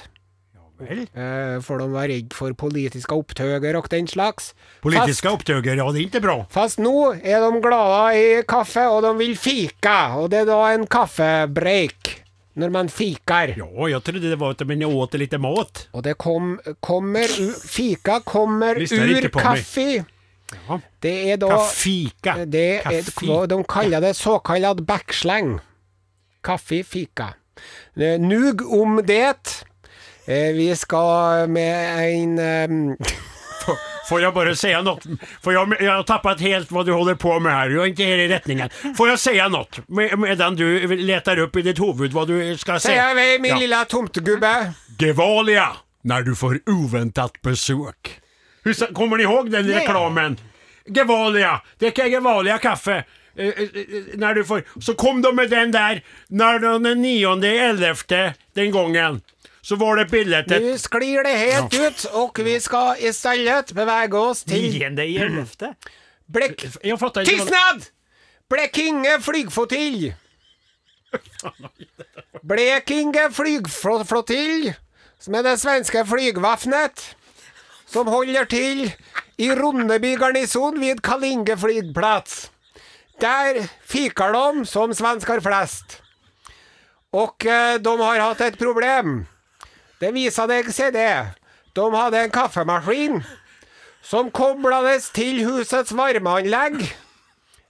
Vel, Eh, for de var redd for politiske opptøyer og den slags. Politiske Fast, opptøyer, ja det er ikke bra. Fast nå er de glade i kaffe, og de vil fika. Og det er da en kaffebreak når man fikar. Ja, jeg trodde det var at man åt litt mat. Og det kom, kommer Fika kommer ur kaffe. Ja. Det er da Kaffika. det er. De kaller det såkalt backslang. Kaffe, fika. Nug om det. Eh, Vi skal med en ehm, Får- jeg jag bara säga något? Får jag, jag har tappat helt vad du håller på med här. Jag är inte här i rättningen. Får jag säga något? Med, medan du letar upp i ditt huvud vad du ska Sier säga. vi, min Ja. lilla tomtegubbe. Gevalia, när du får oväntat besök. Hur, kommer ni ihåg den reklamen? Gevalia, det är Gevalia kaffe. När du får, så kom de med den där när den nionde elfte den gången. Så var det bilde til Nå sklir det helt ut, og vi skal i stedet bevege oss til Niende i ellevte. Blekk... Jag fattar inte. vad- Tystnad! Blekinge flygflotill! Blekinge flygflottilj, som er det svenske flygvapnet, som holder til i Ronneby garnison vid Kalinge flygplats. Der fiker de som svensker flest. Og eh, de har hatt et problem. Det viser deg seg det. De hadde en kaffemaskin som koblades til husets varmeanlegg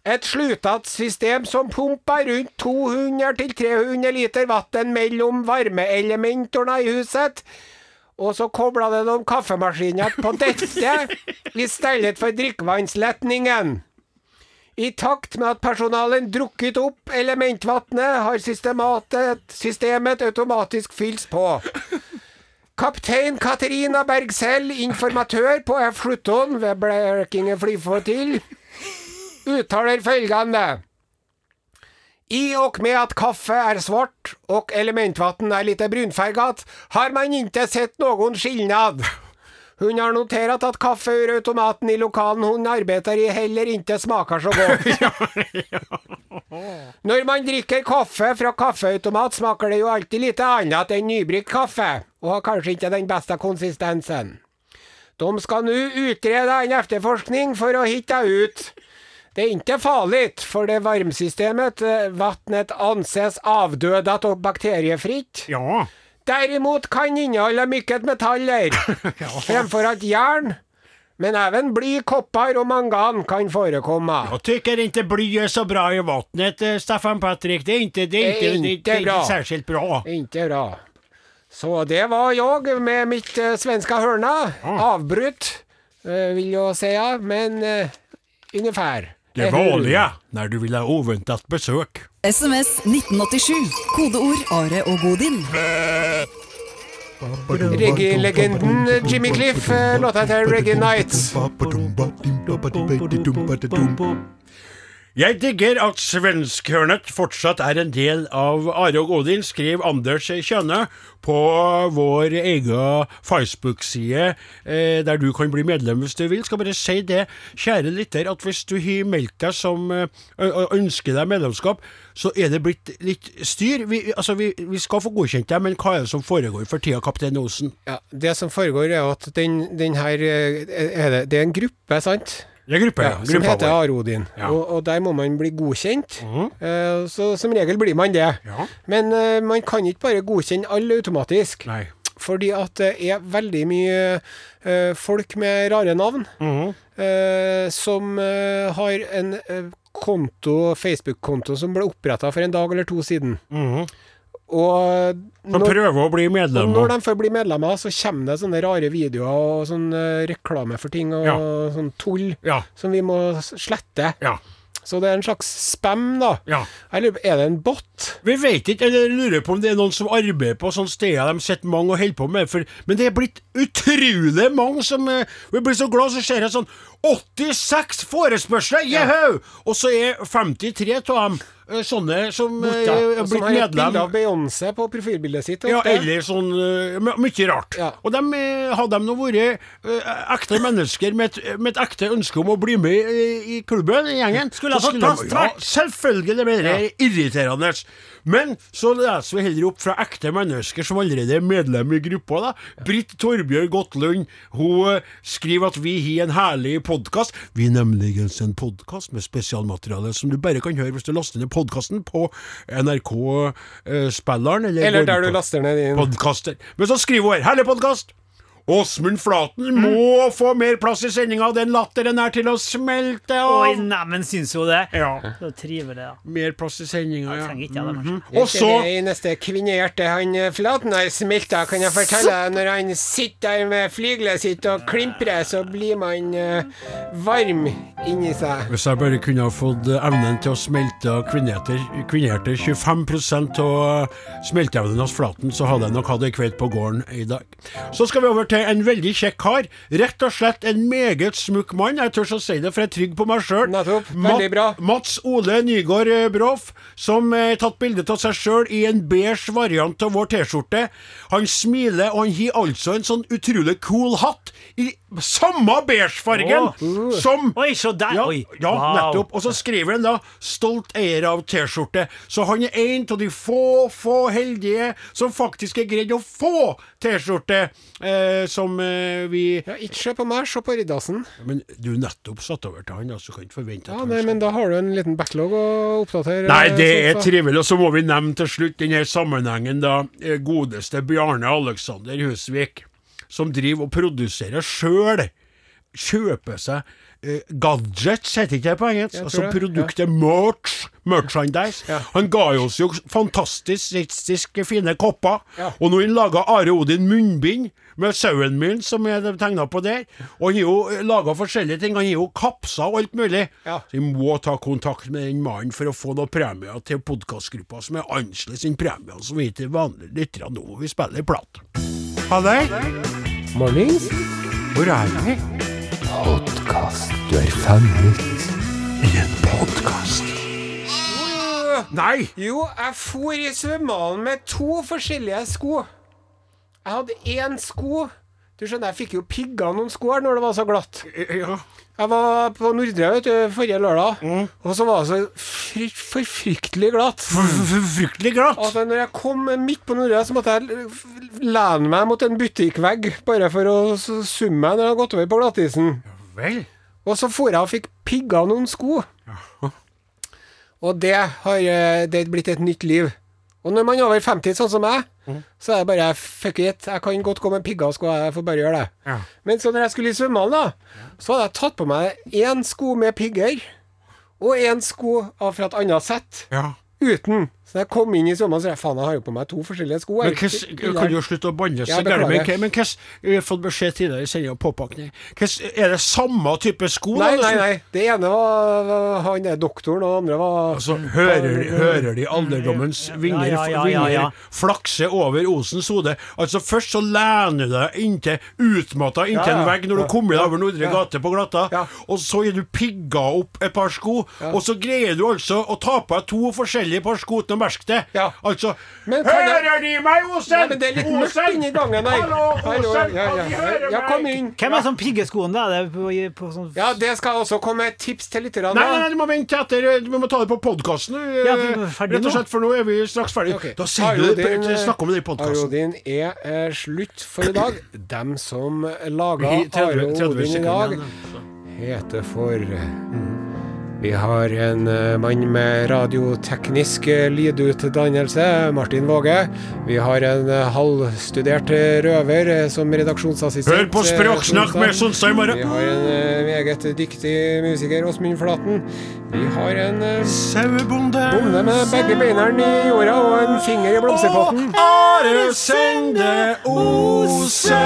Et slutat system som pumpa rundt 200-300 liter vann mellom varmeelementene i huset. Og så kobla det noen kaffemaskiner på dette i stedet for drikkevannsletningen. I takt med at personalen drukket opp elementvannet, har systemet, automatisk fylt på. Kaptein Katarina Bergsell, informatør på F-17 ved Blekinge flyflåtil, uttaler følgende. I og med at kaffe er svart og elementvann er litt brunfarget, har man ikke sett noen skilnad. Hun har notert at kaffe ur automaten i lokalen hun arbeider i heller ikke smaker så godt. Når man drikker kaffe fra kaffeautomat, smaker det jo alltid litt annet enn nybryggt kaffe, og har kanskje ikke den beste konsistensen. De skal nå utrede en efterforskning for å hitte ut. Det er ikke farlig, for det varmesystemet, eh, vannet anses avdødet og bakteriefritt. Ja. Derimot kan inneholde mye metaller, fremfor at jern, men even bly, kopper og mangan kan forekomme. Jeg tykker ikke bly er så bra i vannet, eh, Staffan Patrik. Det er ikke, det er ikke, det inte inte, bra. särskilt bra. Ikke bra. Så det var jeg med mitt uh, svenska hörna. Avbrutt, uh, vil jeg si, men uh, ungefär. Det vanlige når du vil ha uventet besök. SMS 1987. Kodeord Are og Godin. Reggae-legenden Jimmy Cliff, låta heter Reggae Nights. Jeg digger at svenskhørnet fortsatt er en del av Are og Odin, skrev Anders Kjønne på vår egen Facebook-side, eh, der du kan bli medlem hvis du vil. Skal bare si det, kjære lytter, at hvis du har meldt deg som eh, ønsker deg medlemskap, så er det blitt litt styr. Vi, altså, vi, vi skal få godkjent deg, men hva er det som foregår for tida, kaptein Osen? Ja, det som foregår er at den, den her eh, er det, det er en gruppe, sant? Det er gruppe, Ja, som Gruppa heter vår. Arodin. Ja. Og, og der må man bli godkjent. Mm. Uh, så som regel blir man det. Ja. Men uh, man kan ikke bare godkjenne alle automatisk. Nei. Fordi at det er veldig mye uh, folk med rare navn mm. som har en konto, Facebook-konto som ble oppretta for en dag eller to siden. Mhm. Og når, prøver å bli medlemmer. medlem. når de får bli medlemmer, så kommer det sånne rare videoer og sånn eh, reklame for ting og Ja. sånn tull Ja. som vi må slette. Ja. Så det er en slags spam, da. Ja. Eller er det en bot? Vi vet ikke, eller lurer på om det er noen som arbeider på sånne steder de sitter mange og holder på med, for, men det er blitt utrolig mange som eh, Vi blir så glad, så ser jeg sånn 86 forespørsler! Jeho! Og så er 53 av dem eh, sånne som har blitt medlem som har et av Beyoncé på profilbildet sitt. Ja, eller sånn eh, Mye rart. Ja. Og dem, eh, hadde de nå vært eh, ekte mennesker med et, med et ekte ønske om å bli med i, klubben, i gjengen Skulle ha fått plass, tvert. Ja, selvfølgelig. Det er irriterende. Men så leser vi heller opp fra ekte mennesker som allerede er medlem i gruppa. da. Britt Torbjørg Gottlund hun eh, skriver at vi har en herlig podkast. Vi er nemlig en podkast med spesialmateriale som du bare kan høre hvis du laster ned podkasten på NRK-spilleren. Eller der du laster ned din podkaster. Men så skriver hun her, herlig podkast! Åsmund Flaten må få mer plass i sendinga, den latteren er til å smelte Oi, av! neimen, syns hun det? Ja. Så trivelig, da. Mer plass i sendinga, ja. trenger ikke det, kanskje. -hmm. Og så det eneste kvinnehjertet han eh, Flaten har smelta, kan jeg fortelle deg. Når han sitter der med flygelet sitt og klimprer, så blir man uh, varm inni seg. Hvis jeg bare kunne ha fått eh, evnen til å smelte kvinnehjerter, kvinnehjerter 25 av smelteevnen hos Flaten, så hadde jeg nok hatt ei kveld på gården i dag. Så skal vi over til en veldig kjekk kar. Rett og slett en meget smukk mann. Jeg tør så si det, for jeg er trygg på meg sjøl. Bra. Mats Ole Nygaard eh, Broff, som har tatt bilde av seg sjøl i en beige variant av vår T-skjorte. Han smiler, og han har altså en sånn utrolig cool hatt i samme beigefargen Åh. som Oi, så der! ja, ja Wow. nettopp. Og så skriver han da 'stolt eier av T-skjorte'. Så han er en av de få, få heldige som faktisk er greid å få T-skjorte eh, som eh, vi Ja, ikke se på meg, se på Riddarsen. Men du nettopp satt over til han, da, så kan ikke forvente at Ja, nei, men da har du en liten backlog å oppdatere. Nei, det eh, er trivelig. Og så må vi nevne til slutt denne sammenhengen, da. eh, Godeste Bjarne Alexander Husvik, som driver og produserer sjøl. Kjøper seg eh, gadgets, heter ikke det på engelsk? Altså produktet merch, merchandise. Ja. Han ga oss jo fantastisk fine kopper. Ja. Og nå har han laga Are Odin munnbind med sauen min, som er tegna på der. Og han har jo laga forskjellige ting. Han har jo kapser og alt mulig. Ja. Så vi må ta kontakt med den mannen for å få noen premier til podkastgruppa som er annerledes enn premiene som vi gir til vanlige lyttere nå hvor vi spiller plat. Ha det! Mornings. Hvor er vi? Du er fanget. I en podkast. Nei! Jo, jeg for i svømmehallen med to forskjellige sko. Jeg hadde én sko Du skjønner, jeg fikk jo pigga noen sko her når det var så glatt. Ja. Jeg var på Nordre vet du, forrige lørdag, og så var det så fry forfryktelig glatt. Fryktelig glatt. At når jeg kom midt på Nordre, så måtte jeg lene meg mot en butikkvegg bare for å summe meg når jeg hadde gått over på glattisen. Vel. Og så for jeg og fikk pigga noen sko. Og det har eh, det blitt et nytt liv. Og når man er over 50, sånn som meg, så er det bare fuck it. Jeg kan godt gå med pigga sko, jeg får bare gjøre det. Ja. Men så når jeg skulle i svømmehallen, da, så hadde jeg tatt på meg én sko med pigger, og én sko fra et annet sett, Ja. uten. Så jeg kom inn i svømmehallen, så jeg faen, jeg har jo på meg to forskjellige sko. Men hvordan kan du jo slutte å banne så gærent? Men hvordan Vi har fått beskjed tidligere i sendinga påpakning. Hvordan- Er det samme type sko? Nei, nei, nei. Det ene var, han der doktoren, og det andre var Altså, hører, hører de alderdommens vinger, Ja, ja, ja, ja, ja. vinger flakse over osens hode? Altså, først så lener du deg inntil utmatta inntil Ja, ja. en vegg når du kommer deg over Nordre ja. gate på glatta, Ja. og så er du pigga opp et par sko, og så greier du altså å ta på deg to forskjellige par sko uten å. Ja. Altså Men Hører jeg- de meg, Osen? Nei, men det er litt mørkt inni gangen her. Hallo, Hallo, Osen! ja, ja, Kan de ja. høre ja, kom meg? inn. Hvem er det som pigger skoene? da? Det på, på sånn Ja, det skal også komme et tips til lytterne. Nei, nei, nei, du må vente etter Vi må ta det på podkasten. Ja, rett og slett, for nå er vi straks ferdig. Okay. Da sier du det, Arodin, snakk om det i podkasten. Arodin er eh, slutt for i dag. Dem som laga Arodin 30 Are og 30 Odin i dag, heter for Vi har en eh, mann med radioteknisk lydutdannelse, Martin Våge. Vi har en eh, halvstudert røver eh, som redaksjonsassistent. Hør på Språksnakk med Sonstad i morgen. Vi har en meget dyktig musiker, Åsmund Flaten. Vi har en Sauebonde. bonde med begge beina i jorda og en finger i blomsterpotten. Are Sende Osen.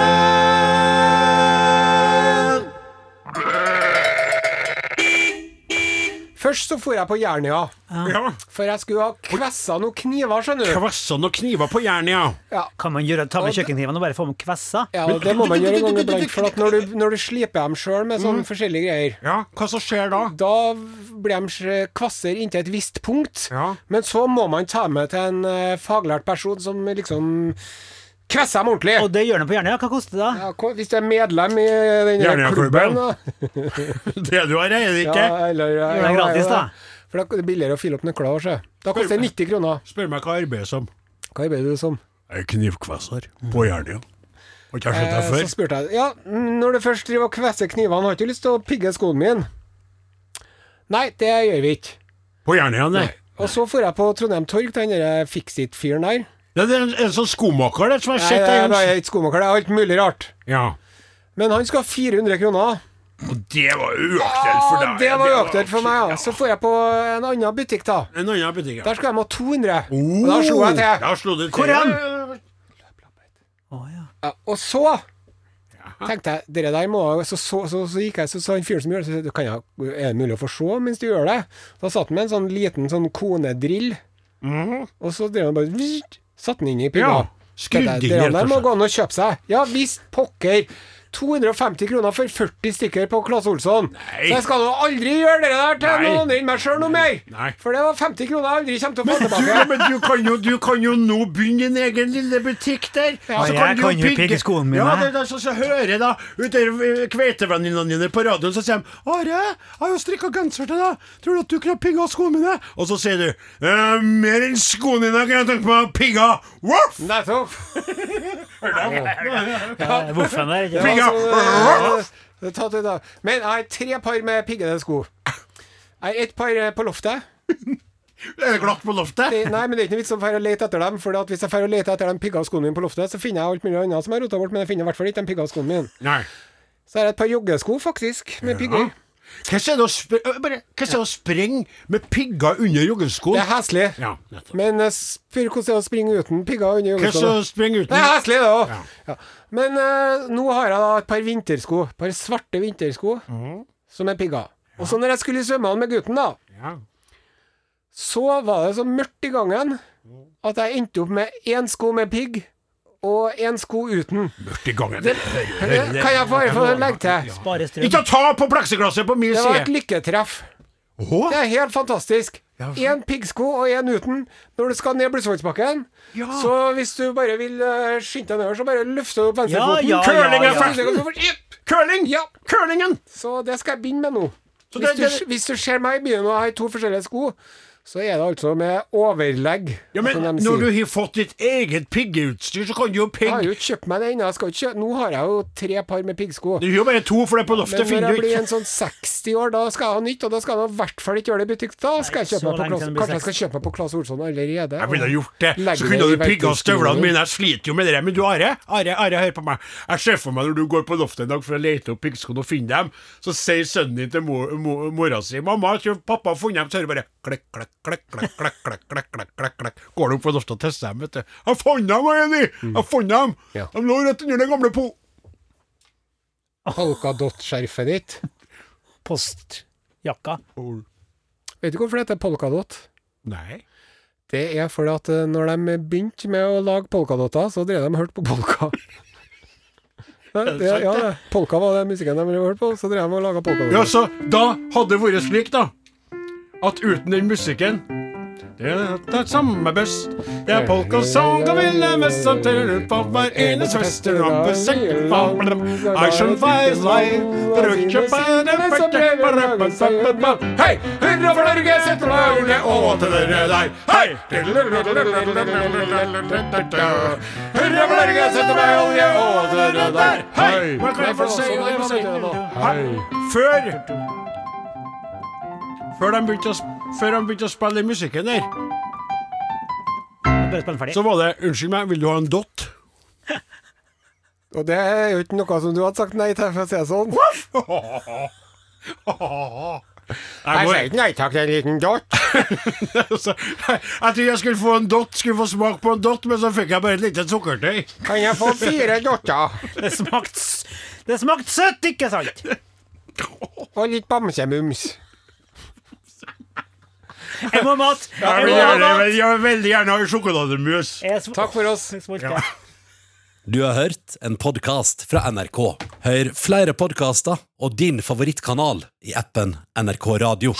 Først så for jeg på Jernia, Ja. for jeg skulle ha kvessa noen kniver, skjønner du. Kvessa noen kniver på Jernia. ja. Kan man gjøre, ta med kjøkkenknivene og bare få med kvessa? ja det må man gjøre en gang iblant, for at når du, når du sliper dem sjøl med sånne forskjellige greier, Ja, Hva som skjer da? da blir de kvasser inntil et visst punkt. Ja. Men så må man ta med til en eh, faglært person som liksom kvesser dem ordentlig. Og det gjør de på Jernia, hva koster det da? Ja, hva- hvis du er medlem i den Jernia-klubben. Det du har, er det ikke? Ja, eller, ja, det er gratis, da. For det er billigere å fylle opp nøkler. også. Da koster det 90 kroner. Spør meg hva jeg arbeider som. Hva arbeider du som? Jeg er knivkvesser på Jernia. Har ikke sett deg Eh, før? Så spurte jeg Ja, når du først driver og kvesser knivene, har du ikke lyst til å pigge skoen min? Nei, det gjør vi ikke. På Jernia. Nei. Og så får jeg på Trondheim Torg til den der Fixit-fyren der. Ja, det er en, en sånn skomaker det, som har sett deg. Nei, ikke skomaker, det er alt mulig rart. Ja. Men han skal ha 400 kroner. Og det var uaktuelt for deg. deg. det var uaktuelt for meg, ja. Så får jeg på en annen butikk, da. En annen butikk, ja. Der skal de ha 200. Og da slo jeg til. Da slo du til. Hvor hen? Ja, ja. Ja, og så tenkte jeg dere der må Så, så, så, så gikk jeg, så sa han fyren som gjør det, så sa, kan jeg, er det mulig å få se mens du gjør det? Da satt han med en sånn liten sånn konedrill, og så drev han bare Satt den inn i. Mhm. Ja, skrudd Tenkte jeg, inn, Dere rett og der må gå an og kjøpe seg. Ja visst, pokker. 250 kroner for 40 stykker på Claes Olsson. Nei. Så jeg skal nå aldri gjøre det der til Nei. noen andre enn meg sjøl noe mer. Nei. For det var 50 kroner jeg aldri kommer til å få tilbake. du, men du kan jo, du kan jo nå begynne din egen lille butikk der. Ja, Så jeg kan jo pigge skoene mine. Ja, det det som så hører jeg da Ute kveitevenninnene dine på radioen, så sier de 'Are, jeg har jo strikka genser til deg. Tror du at du kunne pigga skoene mine?' Og så sier du «Eh, 'Mer enn skoene dine kan jeg tenke meg å pigge'. Voff! Nettopp. Voffen der, ikke Pigga. Ja, så, tatt da. Men jeg har tre par med piggede sko. Jeg har ett par eh, på loftet. Er det glatt på loftet? Det, nei, men det er ikke noe vits å lete etter dem. For at hvis jeg færer og leter etter de pigga skoene mine på loftet, så finner jeg alt mulig annet som jeg rota bort, men jeg finner i hvert fall ikke de pigga skoene mine. Nei. Så har jeg et par joggesko, faktisk, med pigger. Å hvordan er det å springe med pigger under joggeskoen? Det er heslig. Ja. Men eh, spør hvordan det er å springe uten pigger under joggeskoen. det er heslig, det òg. Ja. Ja. Men uh, nå har jeg da et par vintersko. Et par svarte vintersko som er pigger. Og så når jeg skulle svømme med gutten, da, ja. så var det så mørkt i gangen at jeg endte opp med én sko med pigg og én sko uten. Mørkt i gangen. Det, kan jeg bare få legge til? Spare strøm. Ikke ta på pleksiglasset på min Det var et lykketreff. Å? Det er helt fantastisk. Ja. Én piggsko og én uten når du skal ned Blesvågsbakken. Ja. Så hvis du bare vil uh, skynde deg nedover, så bare løfter du opp venstrefoten. Ja, ja, Curling ja, ja. Curling! Ja. Curlingen! Så det skal jeg begynne med nå. Så Hvis det- du, hvis du ser meg i byen og har to forskjellige sko, så er det altså med overlegg, Ja, men når sier. du har fått ditt eget piggeutstyr, så kan du jo Jeg har jo ikke kjøpt meg det ennå. Nå har jeg jo tre par med piggsko. Du har jo bare to, for det på loftet Men når jeg blir en sånn 60 år, da skal jeg ha nytt, og da skal jeg i hvert fall ikke gjøre det i butikk. Da skal jeg kjøpe meg på Klas... Kanskje jeg skal kjøpe meg på Claes Olsson allerede. Jeg ville ha gjort det. Så kunne du pigga støvlene mine. Jeg sliter jo med det. Men du, Are, Are, Are, hør på meg. Jeg ser for meg når du går på loftet en dag for å lete opp piggskoene og finne dem, så sier sønnen din til mor, mor, mora si 'Mamma, jeg tror pappa har funnet dem', så hører du bare klikk, klekk, klekk, klekk, klekk, klekk, klekk, klekk, klekk, klekk. Går du opp på loftet og tester dem, vet du. 'Jeg fant dem, Jenny! Jeg fant dem! Ja. De lå rett under den gamle po...' Polkadott-skjerfet ditt. Postjakka. Vet du hvorfor det heter polkadott? Nei. Det er fordi at eh, når de begynte med å lage polkadotter, så drev de og hørte på polka. Ja, det, ja, det. Polka var den musikken de hørte på, så drev de og laga Ja, så da hadde det vært slik, da, at uten den musikken det er det samme best. Det er polkasong og ville teller ut på hver eneste fest. Rampe sekken I shall fly første Hei! Hurra for Norge, setter Norge og til dere deg. Hei! Hurra for Norge, setter meg olje og til dere der. Hei! Hva før de begynte å, før de begynte å spille den musikken der, Bare spill ferdig. så var det Unnskyld meg, vil du ha en dott? Og det er jo ikke noe som du hadde sagt nei til, for å si det sånn. Jeg, sier ikke nei takk til en liten dott. jeg, jeg trodde jeg skulle få en dott, skulle få smak på en dott, men så fikk jeg bare et lite sukkertøy. Kan jeg få fire dotter? Det smakte s- Det smakte søtt, ikke sant? Og litt bamsemums. Jeg må ha mat! Jeg Jeg vil, gjerne, jeg vil veldig gjerne ha sjokolademus. Takk for oss. Er. Du har hørt en podkast fra NRK. Hør flere podkaster og din favorittkanal i appen NRK Radio.